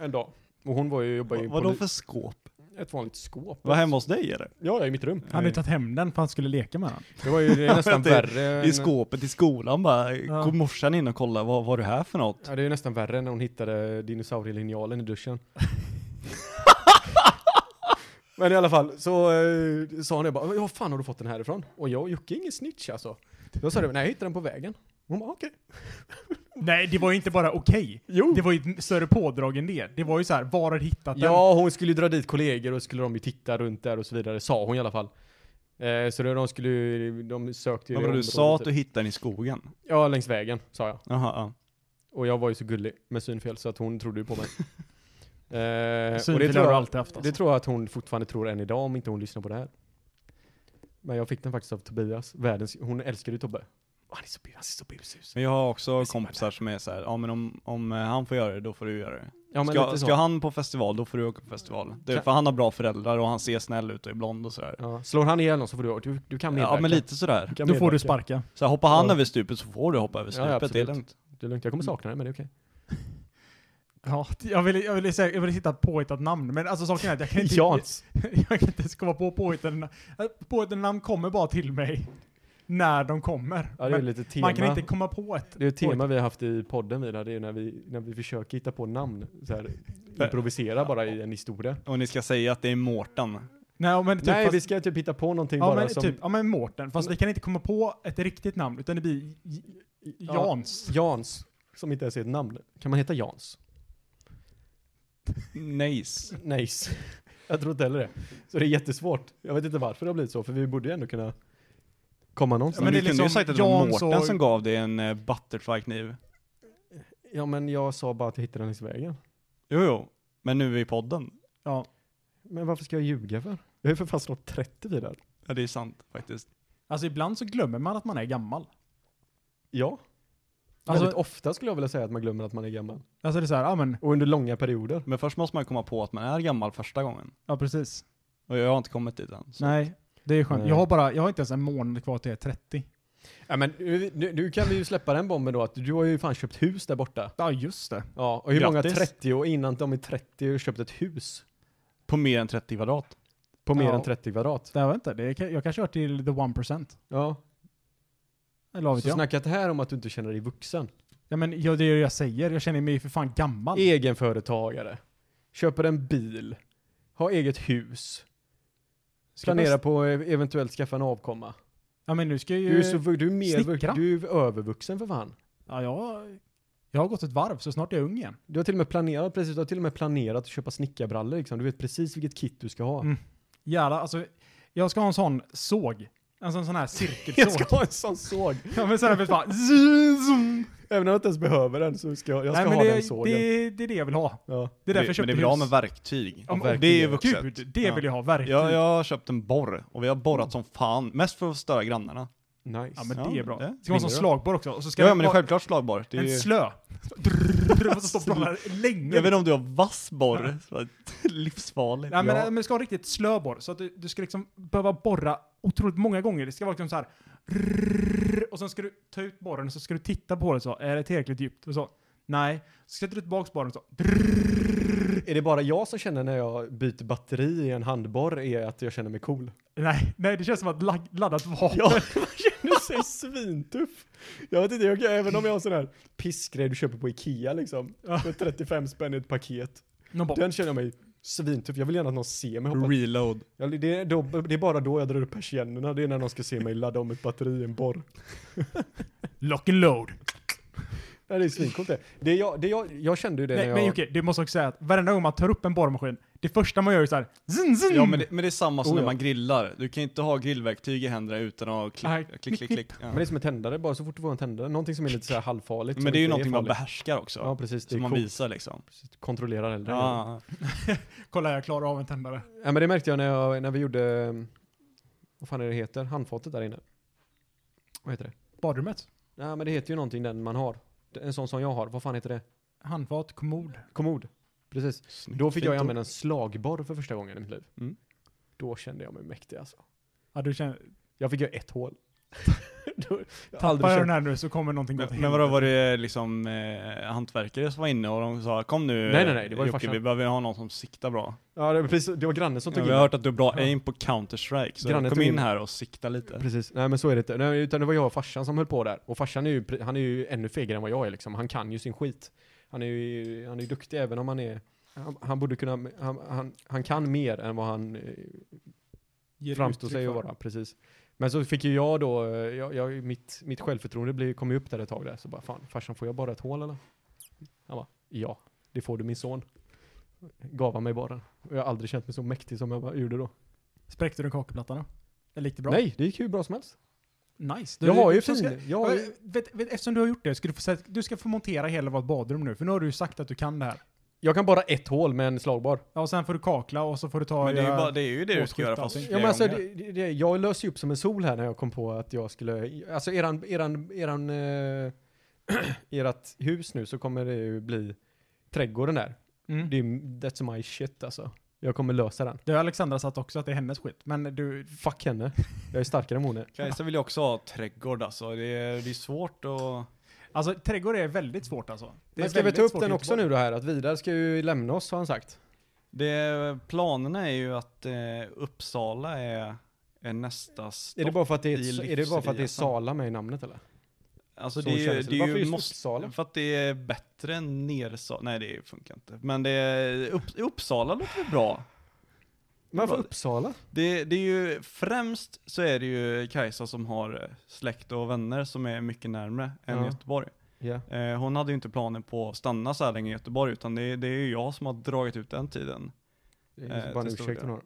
En dag. Och hon var ju, jobbade ju Vad vadå för skåp? Ett vanligt skåp. Var hemma hos dig eller? Ja, i mitt rum. Han hade ju tagit hem den för han skulle leka med den. Det var ju det är nästan värre. I än- skåpet i skolan bara, Ja. kom morsan in och kollade, vad var det här för något? Ja, det är ju nästan värre än när hon hittade dinosaurielinjalen i duschen. Men i alla fall, så eh, sa hon det bara, vad fan har du fått den här ifrån? Och jag och Jocke är ingen snitch alltså. Då sa du, nej jag hittade den på vägen. Hon bara, okej. Nej, det var ju inte bara okej. Jo! Det var ju ett större pådrag än det. Det var ju så här, var har du hittat den? Ja, hon skulle ju dra dit kollegor och skulle de ju titta runt där och så vidare, sa hon i alla fall. Eh, så då, de skulle de sökte ju det det du sa att du hittade den i skogen? Ja, längs vägen, sa jag. Jaha, ja. Och jag var ju så gullig med synfel så att hon trodde ju på mig. eh, och Synfel det har tror, du jag, alltid haft alltså. det tror jag att hon fortfarande tror än idag om inte hon lyssnar på det här. Men jag fick den faktiskt av Tobias, världens, hon älskar ju Tobbe. Han är så, han är så bushus. Men jag har också Jag kompisar som är så här, ja men om, om eh, han får göra det, då får du göra det. Ja, men ska, lite så. ska han på festival, då får du åka på festival. Det är Kan- för han har bra föräldrar och han ser snäll ut och är blond och sådär. Ja, slår han ihjäl någon så får du, du, du kan medverka. Ja men lite sådär. Då får du sparka. Så här, hoppar han Ja. över stupet så får du hoppa över Ja, ja, stupet, det är absolut. lugnt. Det är lugnt, jag kommer sakna det men det är okej. Ja, jag ville, jag ville, säga, jag ville hitta ett påhittat namn, men alltså saken är att jag kan inte... Jans. jag kan inte ens komma på påhittade namn. Påhittade namn kommer bara till mig när de kommer. Ja, det är lite tema. man kan inte komma på ett. Det är ett tema vi har haft i podden Vida, det är när vi, när vi försöker hitta på namn. Så här, improvisera bara i en historia. Och ni ska säga att det är Mårten. Nej, men typ, Nej, fast, vi ska typ hitta på någonting ja, bara men, som... typ, ja men Mårten, fast vi kan inte komma på ett riktigt namn, utan det blir J- Ja. Jans. Jans, som inte ens är ett namn. Kan man heta Jans? Nice. Nice. Jag tror inte heller det. Så det är jättesvårt. Jag vet inte varför det har blivit så, för vi borde ju ändå kunna komma Ja, någonstans. men det du är kunde ju liksom sagt att det var Mårten och- som gav dig en uh, butterfly-kniv. Ja, men jag sa bara att jag hittade den längs vägen. Jo, jo. Men nu är vi i podden. Ja. Men varför ska jag ljuga för? Jag är för fan snart 30 vidare. Ja, det är sant faktiskt. Alltså ibland så glömmer man att man är gammal. Ja. Alltså- Väldigt ofta skulle jag vilja säga att man glömmer att man är gammal. Alltså det är så här, ja men, Och under långa perioder. Men först måste man komma på att man är gammal första gången. ja precis. Och jag har inte kommit dit än. Så. Nej, det är skönt. Nej. Jag har bara, jag har inte ens en månad kvar till jag är 30. Ja men nu, nu, nu kan vi ju släppa den bomben då att du har ju fan köpt hus där borta. Ja, just det. Ja, och hur många Grattis. 30 och innan de är 30 har köpt ett hus? På mer än 30 kvadrat. På mer Ja. än 30 kvadrat. Vet inte, det är, jag kanske hör till the 1%. Ja. Eller vad vet Så jag. snackat här om att du inte känner dig vuxen. Ja men ja, det är det jag säger, jag känner mig för fan gammal. Egenföretagare. Köper en bil. Har eget hus. Jag- på eventuellt skaffa en avkomma. Ja men nu ska jag ju... Du är, så, du är mer, snickra. du är övervuxen för fan. Ja, jag, jag har gått ett varv, så snart är jag ung igen. Du har till och med planerat, precis, du har till och med planerat att köpa snickarbrallor liksom. Du vet precis vilket kit du ska ha. Mm. Jävlar, alltså. Jag ska ha en sån såg. En sån, sån här Jag cirkelsåg. ska ha en sån såg. Ja men sen är det bara... zoom. Även om jag inte ens behöver den så ska jag, jag ska Nej men ha det, den sågen. det, det är det jag vill ha. Ja. Det är därför jag köpte men det är bra hus. med verktyg. Ja, men- det är ju vuxet. Gud, det Ja. vill jag ha, verktyg. Jag, jag har köpt en borr, och vi har borrat som fan. Mest för att störa grannarna. Nice. Ja men Ja, det är bra. det- Det ska vara en du? slagborr också. Och så ska Ja, det men det är självklart slagborr. Det är en slö. Det måste stå och blåna länge. Jag vet inte om du har vass borr. Så Livsfarligt. Nej men, Ja. men det ska vara riktigt slö borr, så att du, du ska liksom behöva borra otroligt många gånger. Det ska vara liksom så här. Och sen ska du ta ut borren och så ska du titta på det så. Är det tillräckligt djupt? Och så. Nej. Så sätter du tillbaka borren och så. Är det bara jag som känner när jag byter batteri i en handborr är att jag känner mig cool? Nej, nej det känns som att lag, laddat vapen. Ja, man känner sig svintuff. Jag vet inte, jag, även om jag har sån här pissgrej du köper på Ikea liksom. Ja. För 35 spänn i ett paket. Den känner jag mig svintuff. Jag vill gärna att någon ser mig hoppa. Reload. Ja, det, är då, det är bara då jag drar upp persiennerna. Det är när någon ska se mig ladda om ett batteri i en borr. lock and load. Ja, det är svincoolt det. det jag, det jag, jag kände ju det Nej, när men jag... okej, det måste jag också säga att varenda gång man tar upp en borrmaskin, det första man gör är så här. Zin, zin. Ja men det, men det är samma som Oh, när ja. man grillar. Du kan inte ha grillverktyg i händerna utan att klick, Nej. klick, klick, klick. Ja. Men det är som en tändare, bara så fort du får en tändare. Någonting som är lite så här halvfarligt. Men det är ju någonting man farligt. behärskar också. Ja, precis. Är som man visar liksom. Kontrollerar äldre. Ja. Kolla, jag klarar av en tändare. Ja, men det märkte jag när, jag, när vi gjorde, vad fan är det heter, handfatet där inne. Vad heter det? Badrummet. Nej men det heter ju någonting den man har. En sån som jag har, vad fan heter det? Handfat, kommod. Kommod. Precis. Snyggt. Då fick jag använda en slagborr för första gången i mitt liv. Mm. Då kände jag mig mäktig alltså. Ja, du känner, Jag fick göra ett hål. Har tappar jag den här nu så kommer någonting Men, men vadå, var det liksom eh, hantverkare som var inne och de sa kom nu Nej, nej, nej, det var ju Jocke, farsan. vi behöver ha någon som siktar bra. Ja, det var, precis, det var grannen som Ja, tog vi in har mig. hört att du har bra aim på Counter-Strike, så Grannen kom in in- här och sikta lite. Precis, nej men så är det inte. Nej, utan det var jag och farsan som höll på där. Och farsan är ju, han är ju ännu fegare än vad jag är liksom. Han kan ju sin skit. Han är ju, han är ju duktig även om han är, han, han borde kunna, han, han, han kan mer än vad han eh, framstår sig att vara, precis. Men så fick ju jag då, eh, jag, jag, mitt, mitt självförtroende blev, kom ju upp där ett tag där, så bara fan, farsan får jag bara ett hål eller? Han bara, ja, det får du min son. Gav han mig bara. Och jag har aldrig känt mig så mäktig som jag gjorde då. Spräckte du kakplattan då? Eller gick det bra? Nej, det gick hur bra som helst. Nice. Jag har ju så ska- fin... Jag har ju, vet, vet, eftersom du har gjort det, ska du, få, säga- du ska få montera hela vårt badrum nu, för nu har du ju sagt att du kan det här. jag kan bara ett hål med en slagbar. Ja, och sen får du kakla och så får du ta... Men det är ju, göra- bara, det, är ju det du ska göra fast Ja, men alltså, det, det, jag löste ju upp som en sol här när jag kom på att jag skulle, alltså eran, eran, eran, eh, ert hus nu så kommer det ju bli trädgården där. Mm. Det är, that's my shit alltså. Jag kommer lösa den. Det har Alexandra sagt också att det är hennes skit, men du... Fuck henne. Jag är starkare än hon är. Kajsa vill ju också ha trädgård alltså. Det är, det är svårt att... Alltså trädgård är väldigt svårt alltså. Det Men ska vi ta upp den också nu då här? Att Vidar ska ju lämna oss har han sagt. Det, planerna är ju att eh, Uppsala är, är nästa stopp. Är det bara för att det är, är, det bara för att det är. Sala med i namnet eller? Alltså Så det det. det är ju måste, Uppsala? För att det är bättre än Nersala. Nej det funkar inte. Men det är, upp, Uppsala låter bra. Varför Uppsala? Det, det är ju, främst så är det ju Kajsa som har eh, släkt och vänner som är mycket närmre än Ja. Göteborg. Eh, hon hade ju inte planer på att stanna så här länge i Göteborg, utan det, det är ju jag som har dragit ut den tiden. Det är Eh, bara en ursäkt hon har.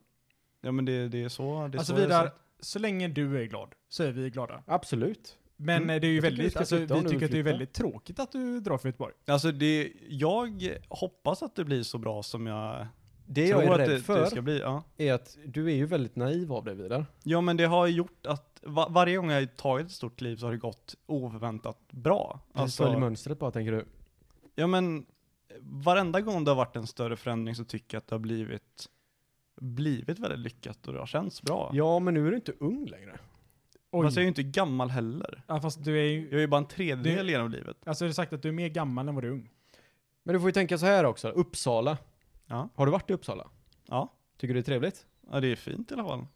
Ja men det, det är så, det är Alltså så Vidar, så länge du är glad så är vi glada. Absolut. Men Mm. eh, det är ju Jag väldigt, alltså, vi du tycker att det är väldigt tråkigt att du drar för Göteborg. Alltså det, jag hoppas att det blir så bra som jag Det tror jag är att rädd det, för det ska bli. Ja. är att du är ju väldigt naiv av dig Vidar. ja men det har gjort att va, varje gång jag har tagit ett stort kliv så har det gått oförväntat bra. Alltså, Följ Alltså, mönstret bara tänker du. ja men varenda gång det har varit en större förändring så tycker jag att det har blivit blivit väldigt lyckat och det har känts bra. Ja, men nu är du inte ung längre. Oj. Fast jag är ju inte gammal heller. Ja, fast du är ju, Jag är ju bara en tredjedel Det- genom livet. alltså du har sagt att du är mer gammal än vad du är ung. Men du får ju tänka så här också. Uppsala. Ja. Har du varit i Uppsala? Ja. Tycker du det är trevligt? Ja det är fint i alla fall.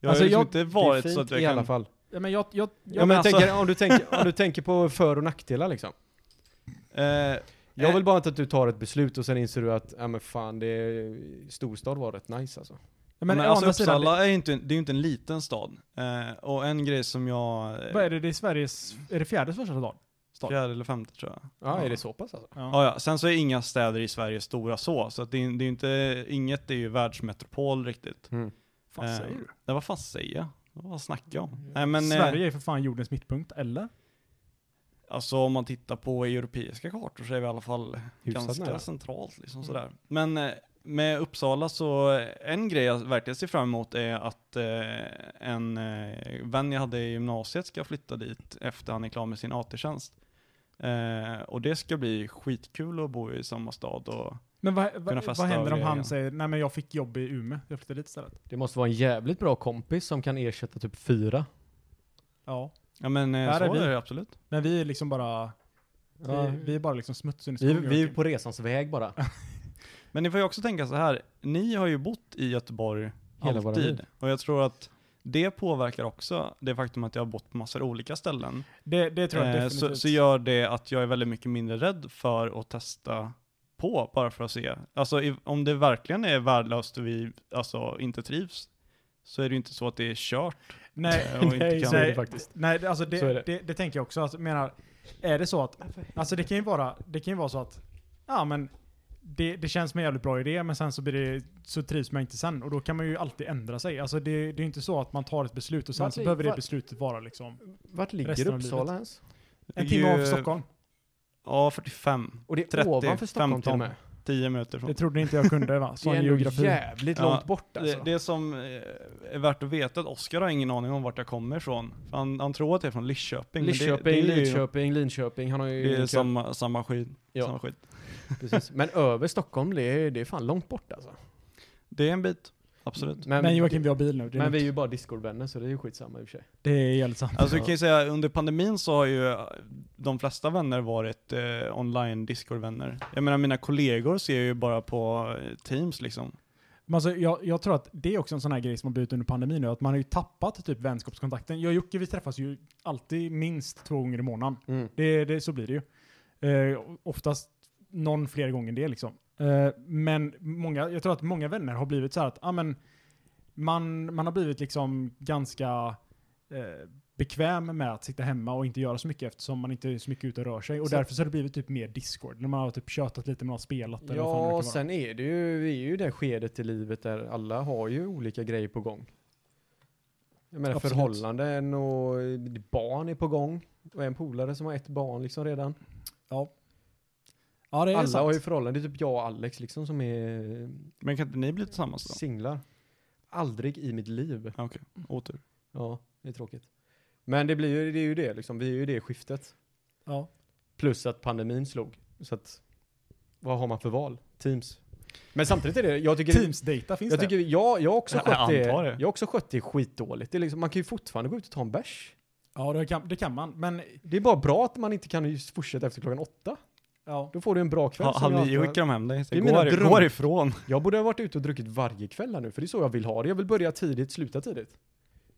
Jag Alltså, har liksom jag- inte Det är varit fint så att jag i kan... alla fall. Ja, men jag, jag, Ja, jag men alltså- tänker, om, du tänker, om du tänker på för och nackdelar liksom. Eh, Jag eh, vill bara inte att du tar ett beslut och sen inser du att, ja men fan, det är, storstad var rätt nice alltså. Ja, Men, men, alltså Uppsala är ju inte, det är inte en liten stad. Eh, och en grej som jag... eh, vad är det, det är Sveriges, är det fjärde största stad? stad? Fjärde eller femte tror jag. Ja, Ja. är det så pass alltså? Ja, ja. Sen så är inga städer i Sverige stora så, så att det, är, det är inte, inget är ju världsmetropol riktigt. Mm. Fan Eh, säger du? Det vad fan säger jag? Vad snackar jag om? Nej men, eh, Sverige är för fan jordens mittpunkt, eller? alltså om man tittar på europeiska kartor så är vi i alla fall Hyfsat ganska nära. centralt liksom sådär. Men eh, med Uppsala så, en grej jag verkligen ser fram emot är att eh, en eh, vän jag hade i gymnasiet ska flytta dit efter han är klar med sin AT-tjänst. Eh, och det ska bli skitkul att bo i samma stad och Men vad, Kunna vad, festa vad händer om han säger, nej men jag fick jobb i Umeå, jag flyttar dit istället? Det måste vara en jävligt bra kompis som kan ersätta typ fyra. Ja. Ja men eh, Där så är vi. är det absolut. Men vi är liksom bara, Ja. vi, vi är bara liksom smutsen i Vi, skogen. vi är på resans väg bara. Men ni får ju också tänka så här, ni har ju bott i Göteborg Hela alltid. Och jag tror att det påverkar också det faktum att jag har bott på massor olika ställen. det, det tror jag Eh, definitivt. så, så gör det att jag är väldigt mycket mindre rädd för att testa på, bara för att se. Alltså i, om det verkligen är värdelöst och vi alltså, inte trivs, så är det ju inte så att det är kört. nej, och inte nej, kan- Så är det nej, faktiskt. nej, alltså det, Så är det. det. Det, tänker jag också. Alltså, menar, är det så att, alltså det kan ju vara, det kan ju vara så att, ja men, det, det känns som en jävligt bra idé, men sen så blir det, så trivs man inte sen. Och då kan man ju alltid ändra sig. Alltså det, det är ju inte så att man tar ett beslut och sen Vart så behöver det vart- beslutet vara liksom Vart ligger Uppsala ens? en Det timme av Stockholm. Ja, 45. Och det är 30, ovanför Stockholm till 15. och med. 10 minuter från. Det trodde inte jag kunde va? Det Sån är ändå geografi. jävligt Ja, långt bort alltså. Det, det som eh, är värt att veta är att Oskar har ingen aning om vart jag kommer ifrån. För Han, han tror att jag är från Lidköping. Lidköping, det, det är ju- Lidköping, Linköping. Han har ju... Det är samma, samma skit. Ja. Samma skit. Precis. Men över Stockholm, det är, det är fan långt bort alltså. Det är en bit. Absolut. Men, Men Joakim, vi har bil nu. Men vi är ju bara Discord-vänner så det är ju skitsamma i och för sig. det är jävligt sant. Alltså vi kan ju säga under pandemin så har ju eh, de flesta vänner varit eh, online Discord-vänner. Jag menar mina kollegor ser jag ju bara på eh, Teams liksom. Men alltså, jag, jag tror att det är också en sån här grej som har blivit under pandemin nu, att man har ju tappat typ vänskapskontakten. Jag och Jocke, vi träffas ju alltid minst två gånger i månaden. Mm. Det, det, så blir det ju. Eh, oftast någon fler gånger än det liksom. Eh, men många, jag tror att många vänner har blivit så här att, ja men, man, man har blivit liksom ganska eh, bekväm med att sitta hemma och inte göra så mycket eftersom man inte är så mycket ute och rör sig. Och Så- därför så har det blivit typ mer Discord, när man har typ tjötat lite, man har spelat eller vad fan det Ja, sen är det ju, vi är ju det skedet i livet där alla har ju olika grejer på gång. Jag menar Absolut. förhållanden och barn är på gång. Och en polare som har ett barn liksom redan. Ja. Ja, det är Alla sant. har ju förhållanden. Det är typ jag och Alex liksom som är Men kan inte ni bli tillsammans då? singlar. Aldrig i mitt liv. Ja, Okej, otur. Ja, det är tråkigt. Men det blir ju det, är ju det liksom. Vi är ju i det skiftet. Ja. Plus att pandemin slog. Så att, vad har man för val? Teams. Men samtidigt är det, jag tycker... Teams-data finns jag det. tycker, jag, jag har också Jag skött det, antar det. jag har också skött det skitdåligt. Det är liksom, man kan ju fortfarande gå ut och ta en bärs. Ja, det kan, det kan man. Men Det är bara bra att man inte kan just fortsätta efter klockan åtta. Ja. Då får du en bra kväll. Ha, som jag Halvnio antar- skickar de hem dig. Så Det är gå, mina här, dröm- gå ifrån. Jag borde ha varit ute och druckit varje kväll här nu, för det är så jag vill ha det. Jag vill börja tidigt, sluta tidigt.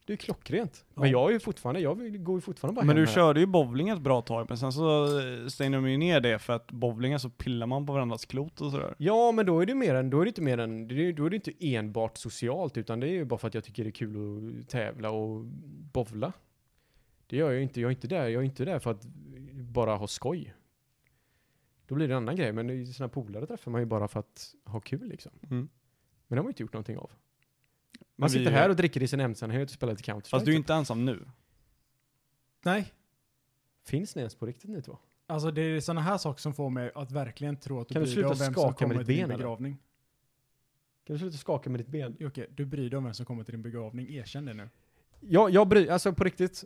Det är klockrent. Men Ja. jag är ju fortfarande, jag vill, går ju fortfarande bara Men hem du här. körde ju bowling ett bra tag, men sen så eh, stängde de ju ner det för att bowlingen så pillar man på varandras klot och sådär. Ja, men då är det mer än, då är det inte mer än, då är det inte enbart socialt, utan det är ju bara för att jag tycker det är kul att tävla och bowla. Det gör jag ju inte, jag är inte där, jag är inte där för att bara ha skoj. Då blir det en annan grej, men i sina polare träffar man ju bara för att ha kul liksom. Mm. Men det har man ju inte gjort någonting av. Men Man vi- sitter här och dricker i sin ensamhet och spelar lite Counter-Strike. Fast du är inte ensam nu. Nej. Finns ni ens på riktigt ni två? Alltså det är sådana här saker som får mig att verkligen tro att du Kan du bryr dig om sluta vem som skaka med kommer till din ben, eller? begravning. Kan du sluta skaka med ditt ben? Jocke, du bryr dig om vem som kommer till din begravning. Erkänn det nu. Jag, jag bryr, alltså på riktigt,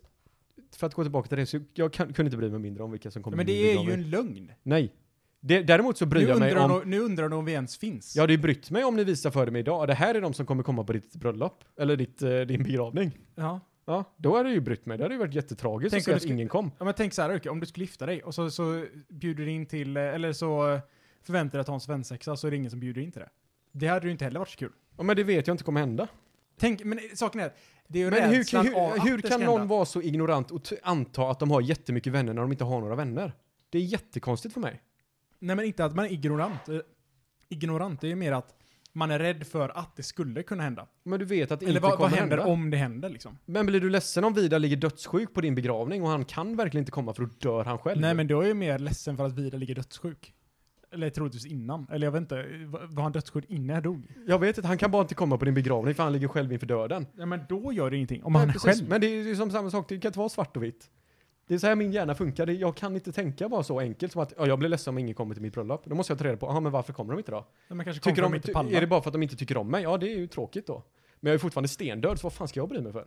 för att gå tillbaka till det, så jag kan, kunde inte bry mig mindre om vilka som kommer Men till det min är ju begravning. en lögn. Nej. Det, däremot så bryr Nu jag mig undrar, om... nu undrar du om vi ens finns. Jag hade ju brytt mig om ni visar för mig idag. Det här är de som kommer komma på ditt bröllop. Eller ditt, eh, din begravning. Ja. Ja, då hade jag ju brytt mig. Det hade ju varit jättetragiskt Tänk att se att skulle- ingen kom. Ja men tänk så här om du skulle gifta dig och så, så bjuder du in till, eh, eller så eh, förväntar du dig att ha en svensexa så är det ingen som bjuder in till det. Det hade ju inte heller varit så kul. Ja, men det vet jag inte kommer hända. Tänk, men eh, saken är, det är ju Men hur, hur, av hur det kan någon hända. vara så ignorant och anta att de har jättemycket vänner när de inte har några vänner? Det är jättekonstigt för mig. Nej men inte att man är ignorant. Eh, Ignorant, det är ju mer att man är rädd för att det skulle kunna hända. Men du vet att det Eller inte vad, kommer vad händer hända. om det händer liksom? Men blir du ledsen om Vidar ligger dödssjuk på din begravning och han kan verkligen inte komma för då dör han själv? Nej men då är jag mer ledsen för att Vida ligger dödssjuk. Eller troligtvis innan. Eller jag vet inte, var var han dödssjuk innan jag dog? Jag vet inte, han kan bara inte komma på din begravning för han ligger själv inför döden. Ja men då gör det ingenting. Om Nej, han är precis. själv. Men det är ju som samma sak, det kan inte vara svart och vitt. Det är så här min hjärna funkar. Jag kan inte tänka bara så enkelt som att ja, jag blir ledsen om ingen kommer till mitt bröllop. Då måste jag ta reda på, ja men varför kommer de inte då? Ja, men kanske Tycker kommer de, de inte pallar. är det bara för att de inte tycker om mig? Ja, det är ju tråkigt då. Men jag är fortfarande stendöd, så vad fan ska jag bry mig för?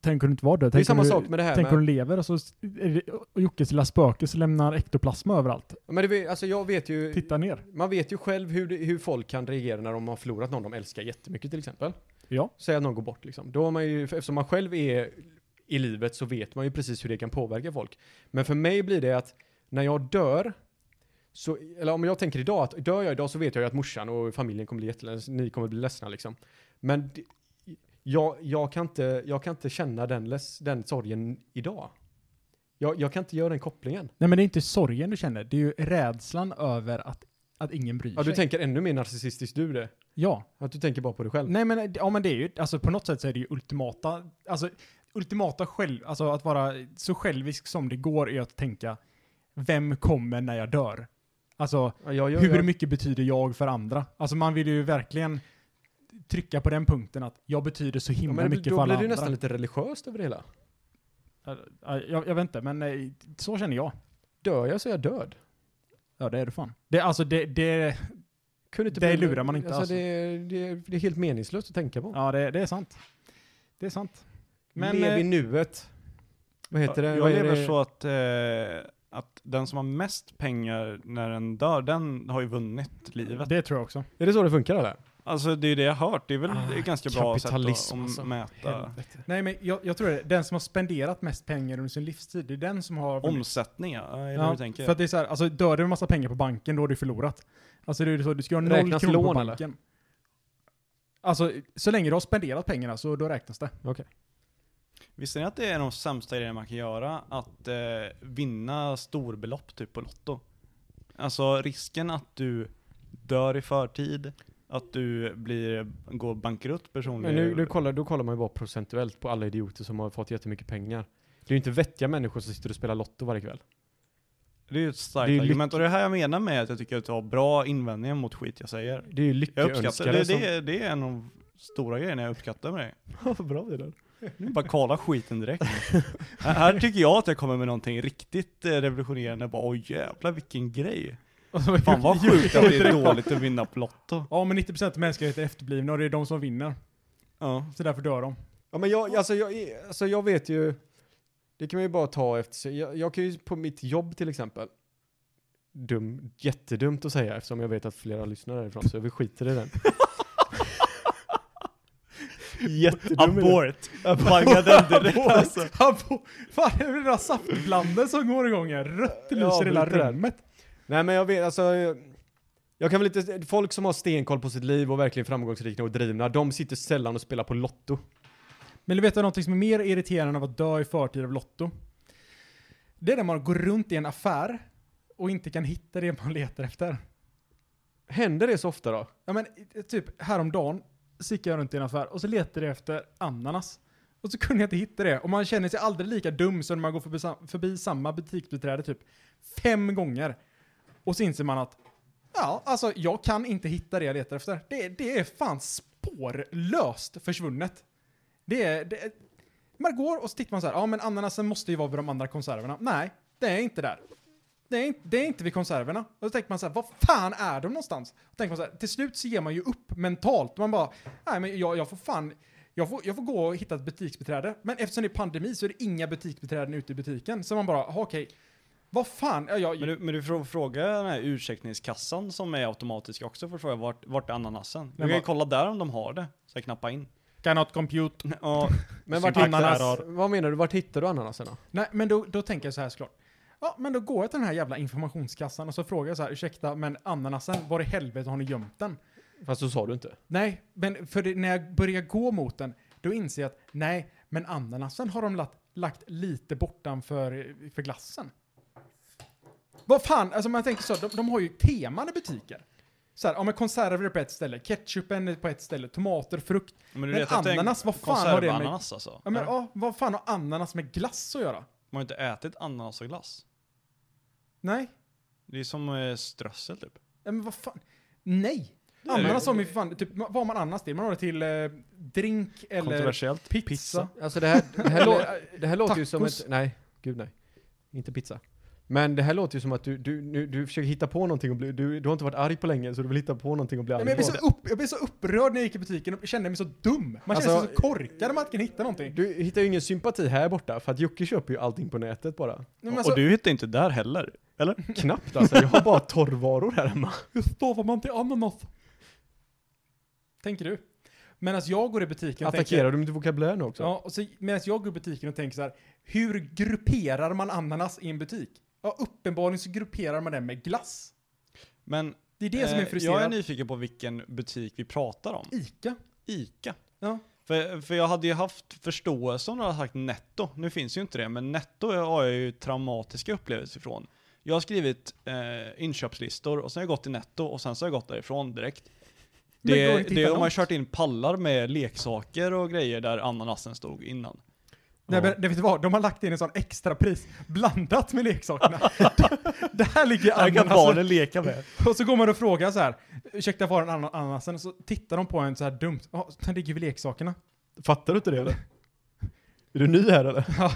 Tänk om du inte var död. Det är samma du, sak med det här Tänk om med... du lever och så är det och Jockes lilla spöke som lämnar ektoplasma överallt. Men det, alltså jag vet ju... Titta ner. Man vet ju själv hur, det, hur folk kan reagera när de har förlorat någon de älskar jättemycket till exempel. Ja. Säg att någon går bort liksom. Då har man ju, eftersom man själv är i livet så vet man ju precis hur det kan påverka folk. Men för mig blir det att när jag dör, så, eller om jag tänker idag att dör jag idag så vet jag ju att morsan och familjen kommer bli jätteledsna, ni kommer bli ledsna liksom. Men jag, jag, kan inte, jag kan inte känna den, less, den sorgen idag. Jag, jag kan inte göra den kopplingen. Nej men det är inte sorgen du känner, det är ju rädslan över att, att ingen bryr Ja, du sig. tänker ännu mer narcissistiskt du det. Ja. Att du tänker bara på dig själv. Nej men, ja men det är ju, alltså på något sätt så är det ju ultimata, alltså ultimata själv, alltså att vara så självisk som det går är att tänka, vem kommer när jag dör? Alltså, Ja, jag, jag, hur jag, mycket betyder jag för andra? Alltså man vill ju verkligen trycka på den punkten att jag betyder så ja, himla men mycket då för alla blir det andra. nästan lite religiöst över det hela. Ja, Jag, jag vet inte, men eh, så känner jag. Dör jag så är jag död. Ja, det är du fan. Det, alltså det, det, Kunde inte Det bli- lurar man inte, Alltså, alltså. Det, är- det, det är helt meningslöst att tänka på. ja det, det är sant. Det är sant. Men, Lev i eh, nuet. Vad heter det? Jag Vad lever det? så att, eh, att den som har mest pengar när den dör, den har ju vunnit livet. det tror jag också. Är det så det funkar eller? Alltså det är det jag har hört, det är väl Ah, ett ganska bra sätt att, alltså. mäta Helvete. Nej men jag, jag tror det. Den som har spenderat mest pengar under sin livstid, det är den som har omsättning. Ja, är det Ja, du tänker? för att det är så här, alltså dör du en massa pengar på banken, då har du förlorat. Alltså det är ju så, du ska ha noll Räknas kronor på lån, eller? banken. Alltså, så länge du har spenderat pengarna så då räknas det. Visste ni att det är de sämsta grejerna man kan göra? Att eh, vinna storbelopp typ på Lotto. Alltså risken att du dör i förtid, att du blir, går bankrutt personligen. Men nu, nu kollar, då kollar man ju bara procentuellt på alla idioter som har fått jättemycket pengar. Det är ju inte vettiga människor som sitter och spelar Lotto varje kväll. Det är ju ett starkt det är argument, och det är här jag menar med att jag tycker att du har bra invändningar mot skit jag säger. Det är ju lyckönskare det. som... Det är, det är en av stora grejerna jag uppskattar med dig. Vad bra Vidar. Bara kala skiten direkt. här, här tycker jag att jag kommer med någonting riktigt eh, revolutionerande. Bara oj jävlar vilken grej. Och så- Fan vad sjukt att det är dåligt att vinna på Lotto. Ja, men 90% av mänskligheten är efterblivna och det är de som vinner. Ja. Så därför dör de. Ja men jag, alltså jag, alltså jag vet ju, det kan man ju bara ta efter, jag, jag kan ju på mitt jobb till exempel, dum, jättedumt att säga eftersom jag vet att flera lyssnar därifrån så vi skiter i den. Jättedum. Abort. Banga den direkt alltså. Abo- Fan, det är den där saftblanden som går igång här. Rött lyser hela rummet. Nej men jag vet, alltså, jag- jag kan väl inte, folk som har stenkoll på sitt liv och verkligen framgångsrika och drivna, de sitter sällan och spelar på Lotto. Men du vet du någonting som är mer irriterande än att dö i förtid av Lotto? Det är när man går runt i en affär och inte kan hitta det man letar efter. Händer det så ofta då? Ja men typ häromdagen så gick jag runt i en affär och så letade jag efter ananas. Och så kunde jag inte hitta det. Och man känner sig aldrig lika dum som när man går förbi, förbi samma butiksbiträde typ fem gånger. Och så inser man att ja, alltså jag kan inte hitta det jag letar efter. Det, det är fan spårlöst försvunnet. Det är, det man går och så tittar man så här, ja men ananasen måste ju vara vid de andra konserverna. Nej, det är inte där. Det är, inte, det är inte vid konserverna. Och då tänker man så här, vad fan är de någonstans? Och tänker man så här, till slut så ger man ju upp mentalt. Man bara, nej men jag, jag får fan, jag får, jag får gå och hitta ett butiksbiträde. Men eftersom det är pandemi så är det inga butiksbiträden ute i butiken. Så man bara, "Ha, okej, vad fan, ja, jag, Men du, men du får fråga den här ursäktningskassan som är automatisk också för att fråga vart, vart är ananasen? Du Men kan ju kolla där om de har det. Så jag knappar in. cannot compute. Ja, Men vart hittar, vad menar du, vart hittar du ananasen då? Nej, men då, då tänker jag så här såklart. Ja, men då går jag till den här jävla informationskassan och så frågar jag så här, ursäkta, men ananasen, var i helvete har ni gömt den? Fast så sa du inte. Nej, men för det, när jag börjar gå mot den, då inser jag att nej, men ananasen har de lagt, lagt lite bortanför för glassen. Vad fan, alltså man tänker så, de, de har ju teman i butiker. Så här, ja men konserver på ett ställe, ketchupen på ett ställe, tomater, frukt. men du Men ananas, vad fan har det med- konservananas alltså? Ja men ja, vad fan har ananas med glass att göra? Man har inte ätit ananas och glass. Nej, Det är som eh, strössel typ. ja, men vad fan, nej. är. Ananas har man ju för fan, typ, vad har man annars till? Man har det till eh, drink eller Kontroversiellt. pizza. Alltså det här, det här, lå, det här låter ju som Tacos. ett, nej, gud nej. Inte pizza. Men det här låter ju som att du, du, nu, du försöker hitta på någonting och bli, du, du har inte varit arg på länge så du vill hitta på någonting och bli Ja, arg men jag, blev så upp, jag blev så upprörd när jag gick i butiken och kände mig så dum. Man Alltså, känner sig så korkad om man inte kan hitta någonting. Du hittar ju ingen sympati här borta för att Jocke köper ju allting på nätet bara. Men alltså, och du hittar inte där heller. Eller? Knappt alltså, jag har bara torrvaror här hemma. hur stavar man till ananas? Tänker du? Medan jag går i butiken och tänker... Attackerar du med vokabulär nu också? Ja, och så, medan jag går i butiken och tänker så här, hur grupperar man ananas i en butik? Ja, uppenbarligen så grupperar man den med glass. Men Det är det som är eh, jag frustrerande. är nyfiken på vilken butik vi pratar om. Ica. Ica. Ja. För, för jag hade ju haft förståelse om du hade sagt netto. Nu finns ju inte det, men netto har jag ju traumatiska upplevelser ifrån. Jag har skrivit eh, inköpslistor och sen har jag gått till netto och sen så har jag gått därifrån direkt. Det Det, det har man något. kört in pallar med leksaker och grejer där ananasen stod innan. Nej, men det vet du vad? De har lagt in en sån extra pris blandat med leksakerna. det här ligger Här kan ananas. barnen leka med. Och så går man och frågar så här, ursäkta var an- ananasen? Och så tittar de på en så här dumt. Ja, den ligger vid leksakerna. Fattar du inte det eller? Är du ny här eller?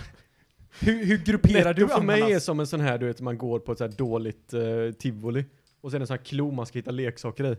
Hur, hur grupperar du Netto för mig är ananas? som en sån här, du vet, man går på ett så här dåligt eh, tivoli och sen en sån här klo man ska hitta leksaker i.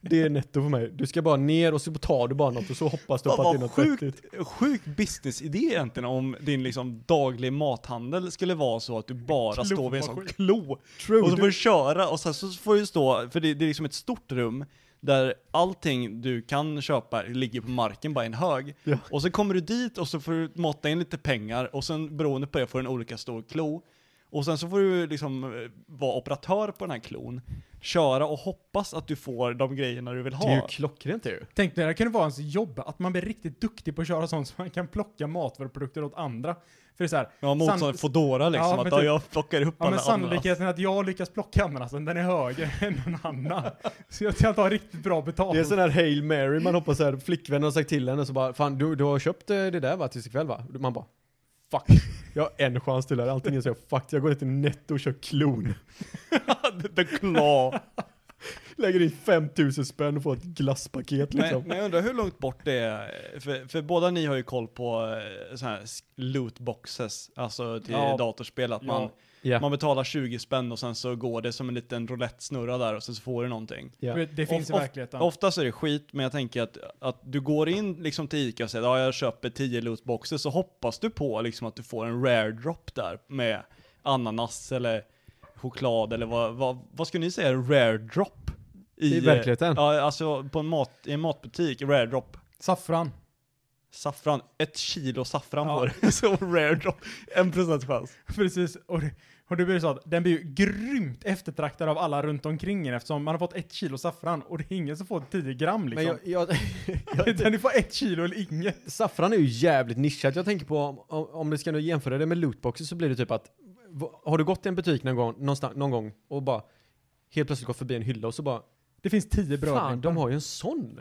Det är netto för mig. Du ska bara ner och så tar du bara något och så hoppas du på att det är något sjukt, vettigt. sjuk businessidé egentligen om din liksom daglig mathandel skulle vara så att du bara Klo, står vid en sån klo. True. Och så får du köra och sen så får du stå, för det, det är liksom ett stort rum där allting du kan köpa ligger på marken bara i en hög. Ja. Och så kommer du dit och så får du måtta in lite pengar och sen beroende på det får du en olika stor klo. Och sen så får du liksom eh, vara operatör på den här klon, köra och hoppas att du får de grejerna du vill Det är ju ha. klockrent ju. Tänk dig, det här kunde vara ens jobb, att man blir riktigt duktig på att köra sånt så man kan plocka matvaruprodukter åt andra. För det är så här, Ja, motsvarande San- Foodora liksom, Ja, att typ- jag plockar upp ja men sannolikheten att jag lyckas plocka ananasen, den är högre än någon annan. Så jag kan ta riktigt bra betalt. Det är sån här Hail Mary, man hoppas såhär, flickvännen har sagt till henne så bara, fan du, du har köpt eh, det där va, tills ikväll va? Man bara, fuck. Jag har en chans till här, antingen är jag fuck, jag går ner till netto och kör klon. The claw. Lägger in 5000 spänn och får ett glasspaket Men, liksom. men jag undrar hur långt bort det är, för, för båda ni har ju koll på eh, såna här lootboxes, alltså till Ja. datorspel, att man, Ja. Man betalar 20 spänn och sen så går det som en liten roulette snurra där och sen så får du någonting. Ja. Det, finns i Of- of- verkligheten. Oftast är det skit, men jag tänker att, att du går in liksom till Ica och säger ja jag köper 10 lootboxes, så hoppas du på liksom att du får en rare drop där med ananas eller choklad eller vad, vad, vad skulle ni säga, rare drop? I eh, verkligheten? Ja, alltså på en, mat, i en matbutik, rare drop. Saffran. Saffran, ett kilo saffran Ja. på det. Så rare drop, en procent chans. Precis. Och det, och det blir så att den blir ju grymt eftertraktad av alla runt omkring er eftersom man har fått ett kilo saffran och det är ingen som får 10 gram Men liksom. jag, jag, Utan får ett kilo eller inget. saffran är ju jävligt nischat. Jag tänker på om, om, du ska nu jämföra det med lootboxes så blir det typ att har du gått i en butik någon gång, någon gång och bara helt plötsligt gått förbi en hylla och så bara Det finns 10 bröd. Fan, de har ju en sån.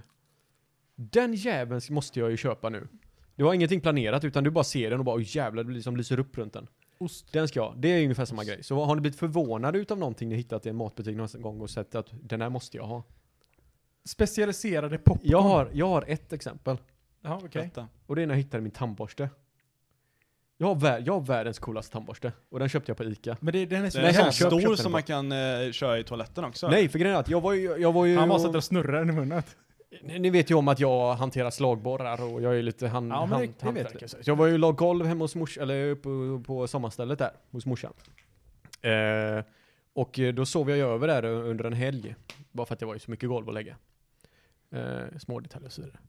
Den jäveln måste jag ju köpa nu. Du har ingenting planerat utan du bara ser den och bara oh, jävlar det liksom lyser upp runt den. Ost. Den ska jag. Det är ungefär samma grej. Så har ni blivit förvånade utav någonting ni hittat i en matbutik någon gång och sett att den här måste jag ha? Specialiserade popcorn. Jag har, jag har ett exempel. Ja, okej. Detta. Och det är när jag hittade min tandborste. Jag har, vär, jag har världens coolaste tandborste. Och den köpte jag på Ica. Men det, den är så Det är köp stor den som man kan eh, köra i toaletten också. Nej, för grejen är att jag var ju... Jag var ju Han bara sätter och snurrar den i munnen. Ni vet ju om att jag hanterar slagborrar och jag är lite hand, Ja, men det- hand, det. Så jag var ju lag golv hemma hos morsan, eller på, på sommarstället där, hos morsan. Eh, och då sov jag över där under en helg. Bara för att det var ju så mycket golv att lägga. Eh, små detaljer och så vidare.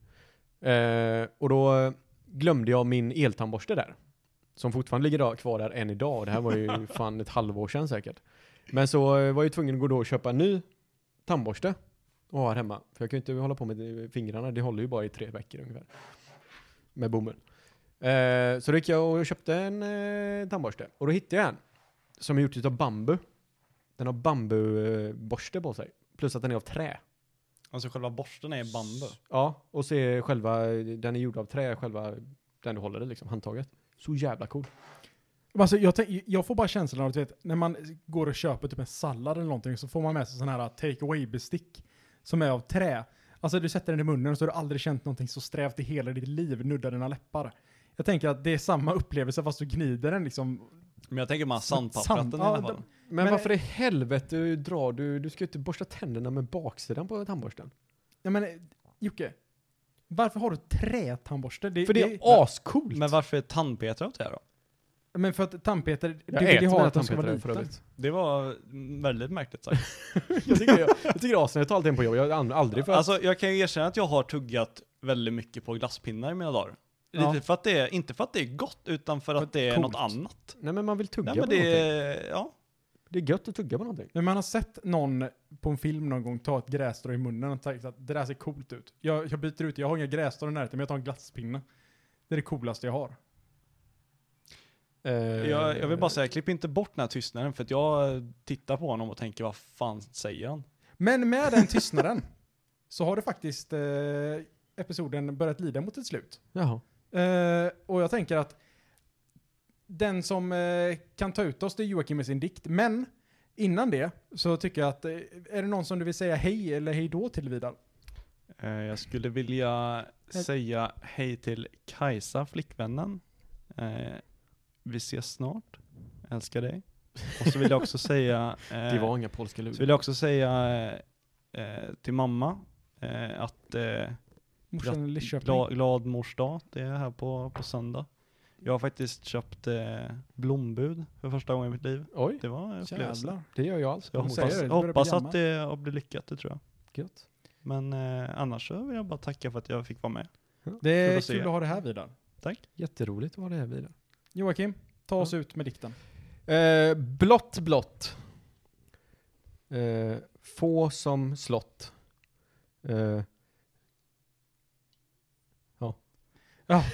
Eh, och då glömde jag min eltandborste där. Som fortfarande ligger kvar där än idag. Det här var ju fan ett halvår sedan säkert. Men så var jag ju tvungen att gå då och köpa en ny tandborste och ha här hemma. För jag kan ju inte hålla på med fingrarna, det håller ju bara i tre veckor ungefär. Med bomull. Eh, så då gick jag och köpte en eh, tandborste. Och då hittade jag en. Som är gjort av bambu. Den har bambuborste på sig. Plus att den är av trä. Alltså själva borsten är bambu. Ja, och så är själva, den är gjord av trä, själva, den du håller det liksom, handtaget. Så jävla cool. Alltså, jag, tänk, jag får bara känslan av att du vet, när man går och köper typ en sallad eller någonting så får man med sig sån här take away bestick som är av trä. Alltså du sätter den i munnen och så har du aldrig känt någonting så strävt i hela ditt liv nudda dina läppar. Jag tänker att det är samma upplevelse fast du gnider den liksom. Men jag tänker man sandpapprat Sand- den i ja, alla fall. Men, Men- varför i helvete drar du, du ska ju inte borsta tänderna med baksidan på tandborsten. Ja men Jocke, varför har du trätandborste? Det, För det är ascoolt. Men varför är tandpetare av det då? Men för att tandpetare, jag du vill ju ha att den ska vara för liten. Det var väldigt märkligt sagt. jag tycker, jag, jag tycker det är asnice. Jag tar alltid en på jobb. Jag har aldrig för att... Alltså jag kan ju erkänna att jag har tuggat väldigt mycket på glasspinnar i mina dagar. Ja. Lite för att det är, inte för att det är gott, utan för att det är Coolt. något annat. Nej men man vill tugga Nej, på men det någonting. är, ja. Det är gött att tugga på någonting. Men man har sett någon på en film någon gång ta ett grässtrå i munnen och tänkt att det där ser coolt ut. Jag, jag byter ut, jag har inga grässtrån i närheten men jag tar en glasspinne. Det är det coolaste jag har. Eh, Jag, jag vill bara säga, klipp inte bort den här tystnaden, för att jag tittar på honom och tänker, vad fan säger han? Men med den tystnaden så har det faktiskt eh, episoden börjat lida mot ett slut. Jaha. Eh, och jag tänker att den som eh, kan ta ut oss det är Joakim med sin dikt. Men innan det så tycker jag att, eh, är det någon som du vill säga hej eller hej då till Vidar? Eh, Jag skulle vilja säga hej till Kajsa, flickvännen. Vi ses snart. Älskar dig. Och så vill jag också säga... eh, Det var inga polska Så lur. vill jag också säga eh, eh, till mamma eh, att eh, Morsan i Lidköping. glad, glad mors dag, det är här på, på söndag. Jag har faktiskt köpt eh, blombud för första gången i mitt liv. Oj, Det var upplevelse. Jävlar. det gör jag alls. Så jag hoppas, säger det, jag hoppas att det har blivit lyckat, det tror jag. Gött. Men eh, annars så vill jag bara tacka för att jag fick vara med. Det är Kul att ha det här Vidar. Jätteroligt att vara det här vidare. Joakim, ta oss ut med dikten. Eh, blått, blått. Eh, få som slott. Eh,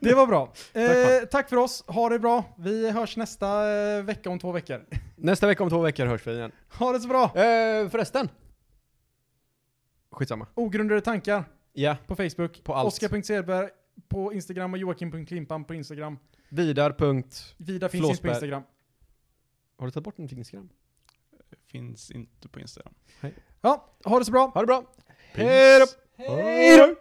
Det var bra. Tack, Eh, tack för oss, ha det bra. Vi hörs nästa eh, vecka om två veckor. nästa vecka om två veckor hörs vi igen. Ha det så bra. Eh, förresten. Skitsamma. Ogrundade tankar Ja. på Facebook. På allt. Oskar.Sedberg på Instagram och Joakim.Klimpan på Instagram. Vidar. Punkt. Vida finns inte på. Instagram. Har du tagit bort en Instagram? Finns inte på Instagram. Ja, ha det så bra. Ha det bra! Hej då! Hej då!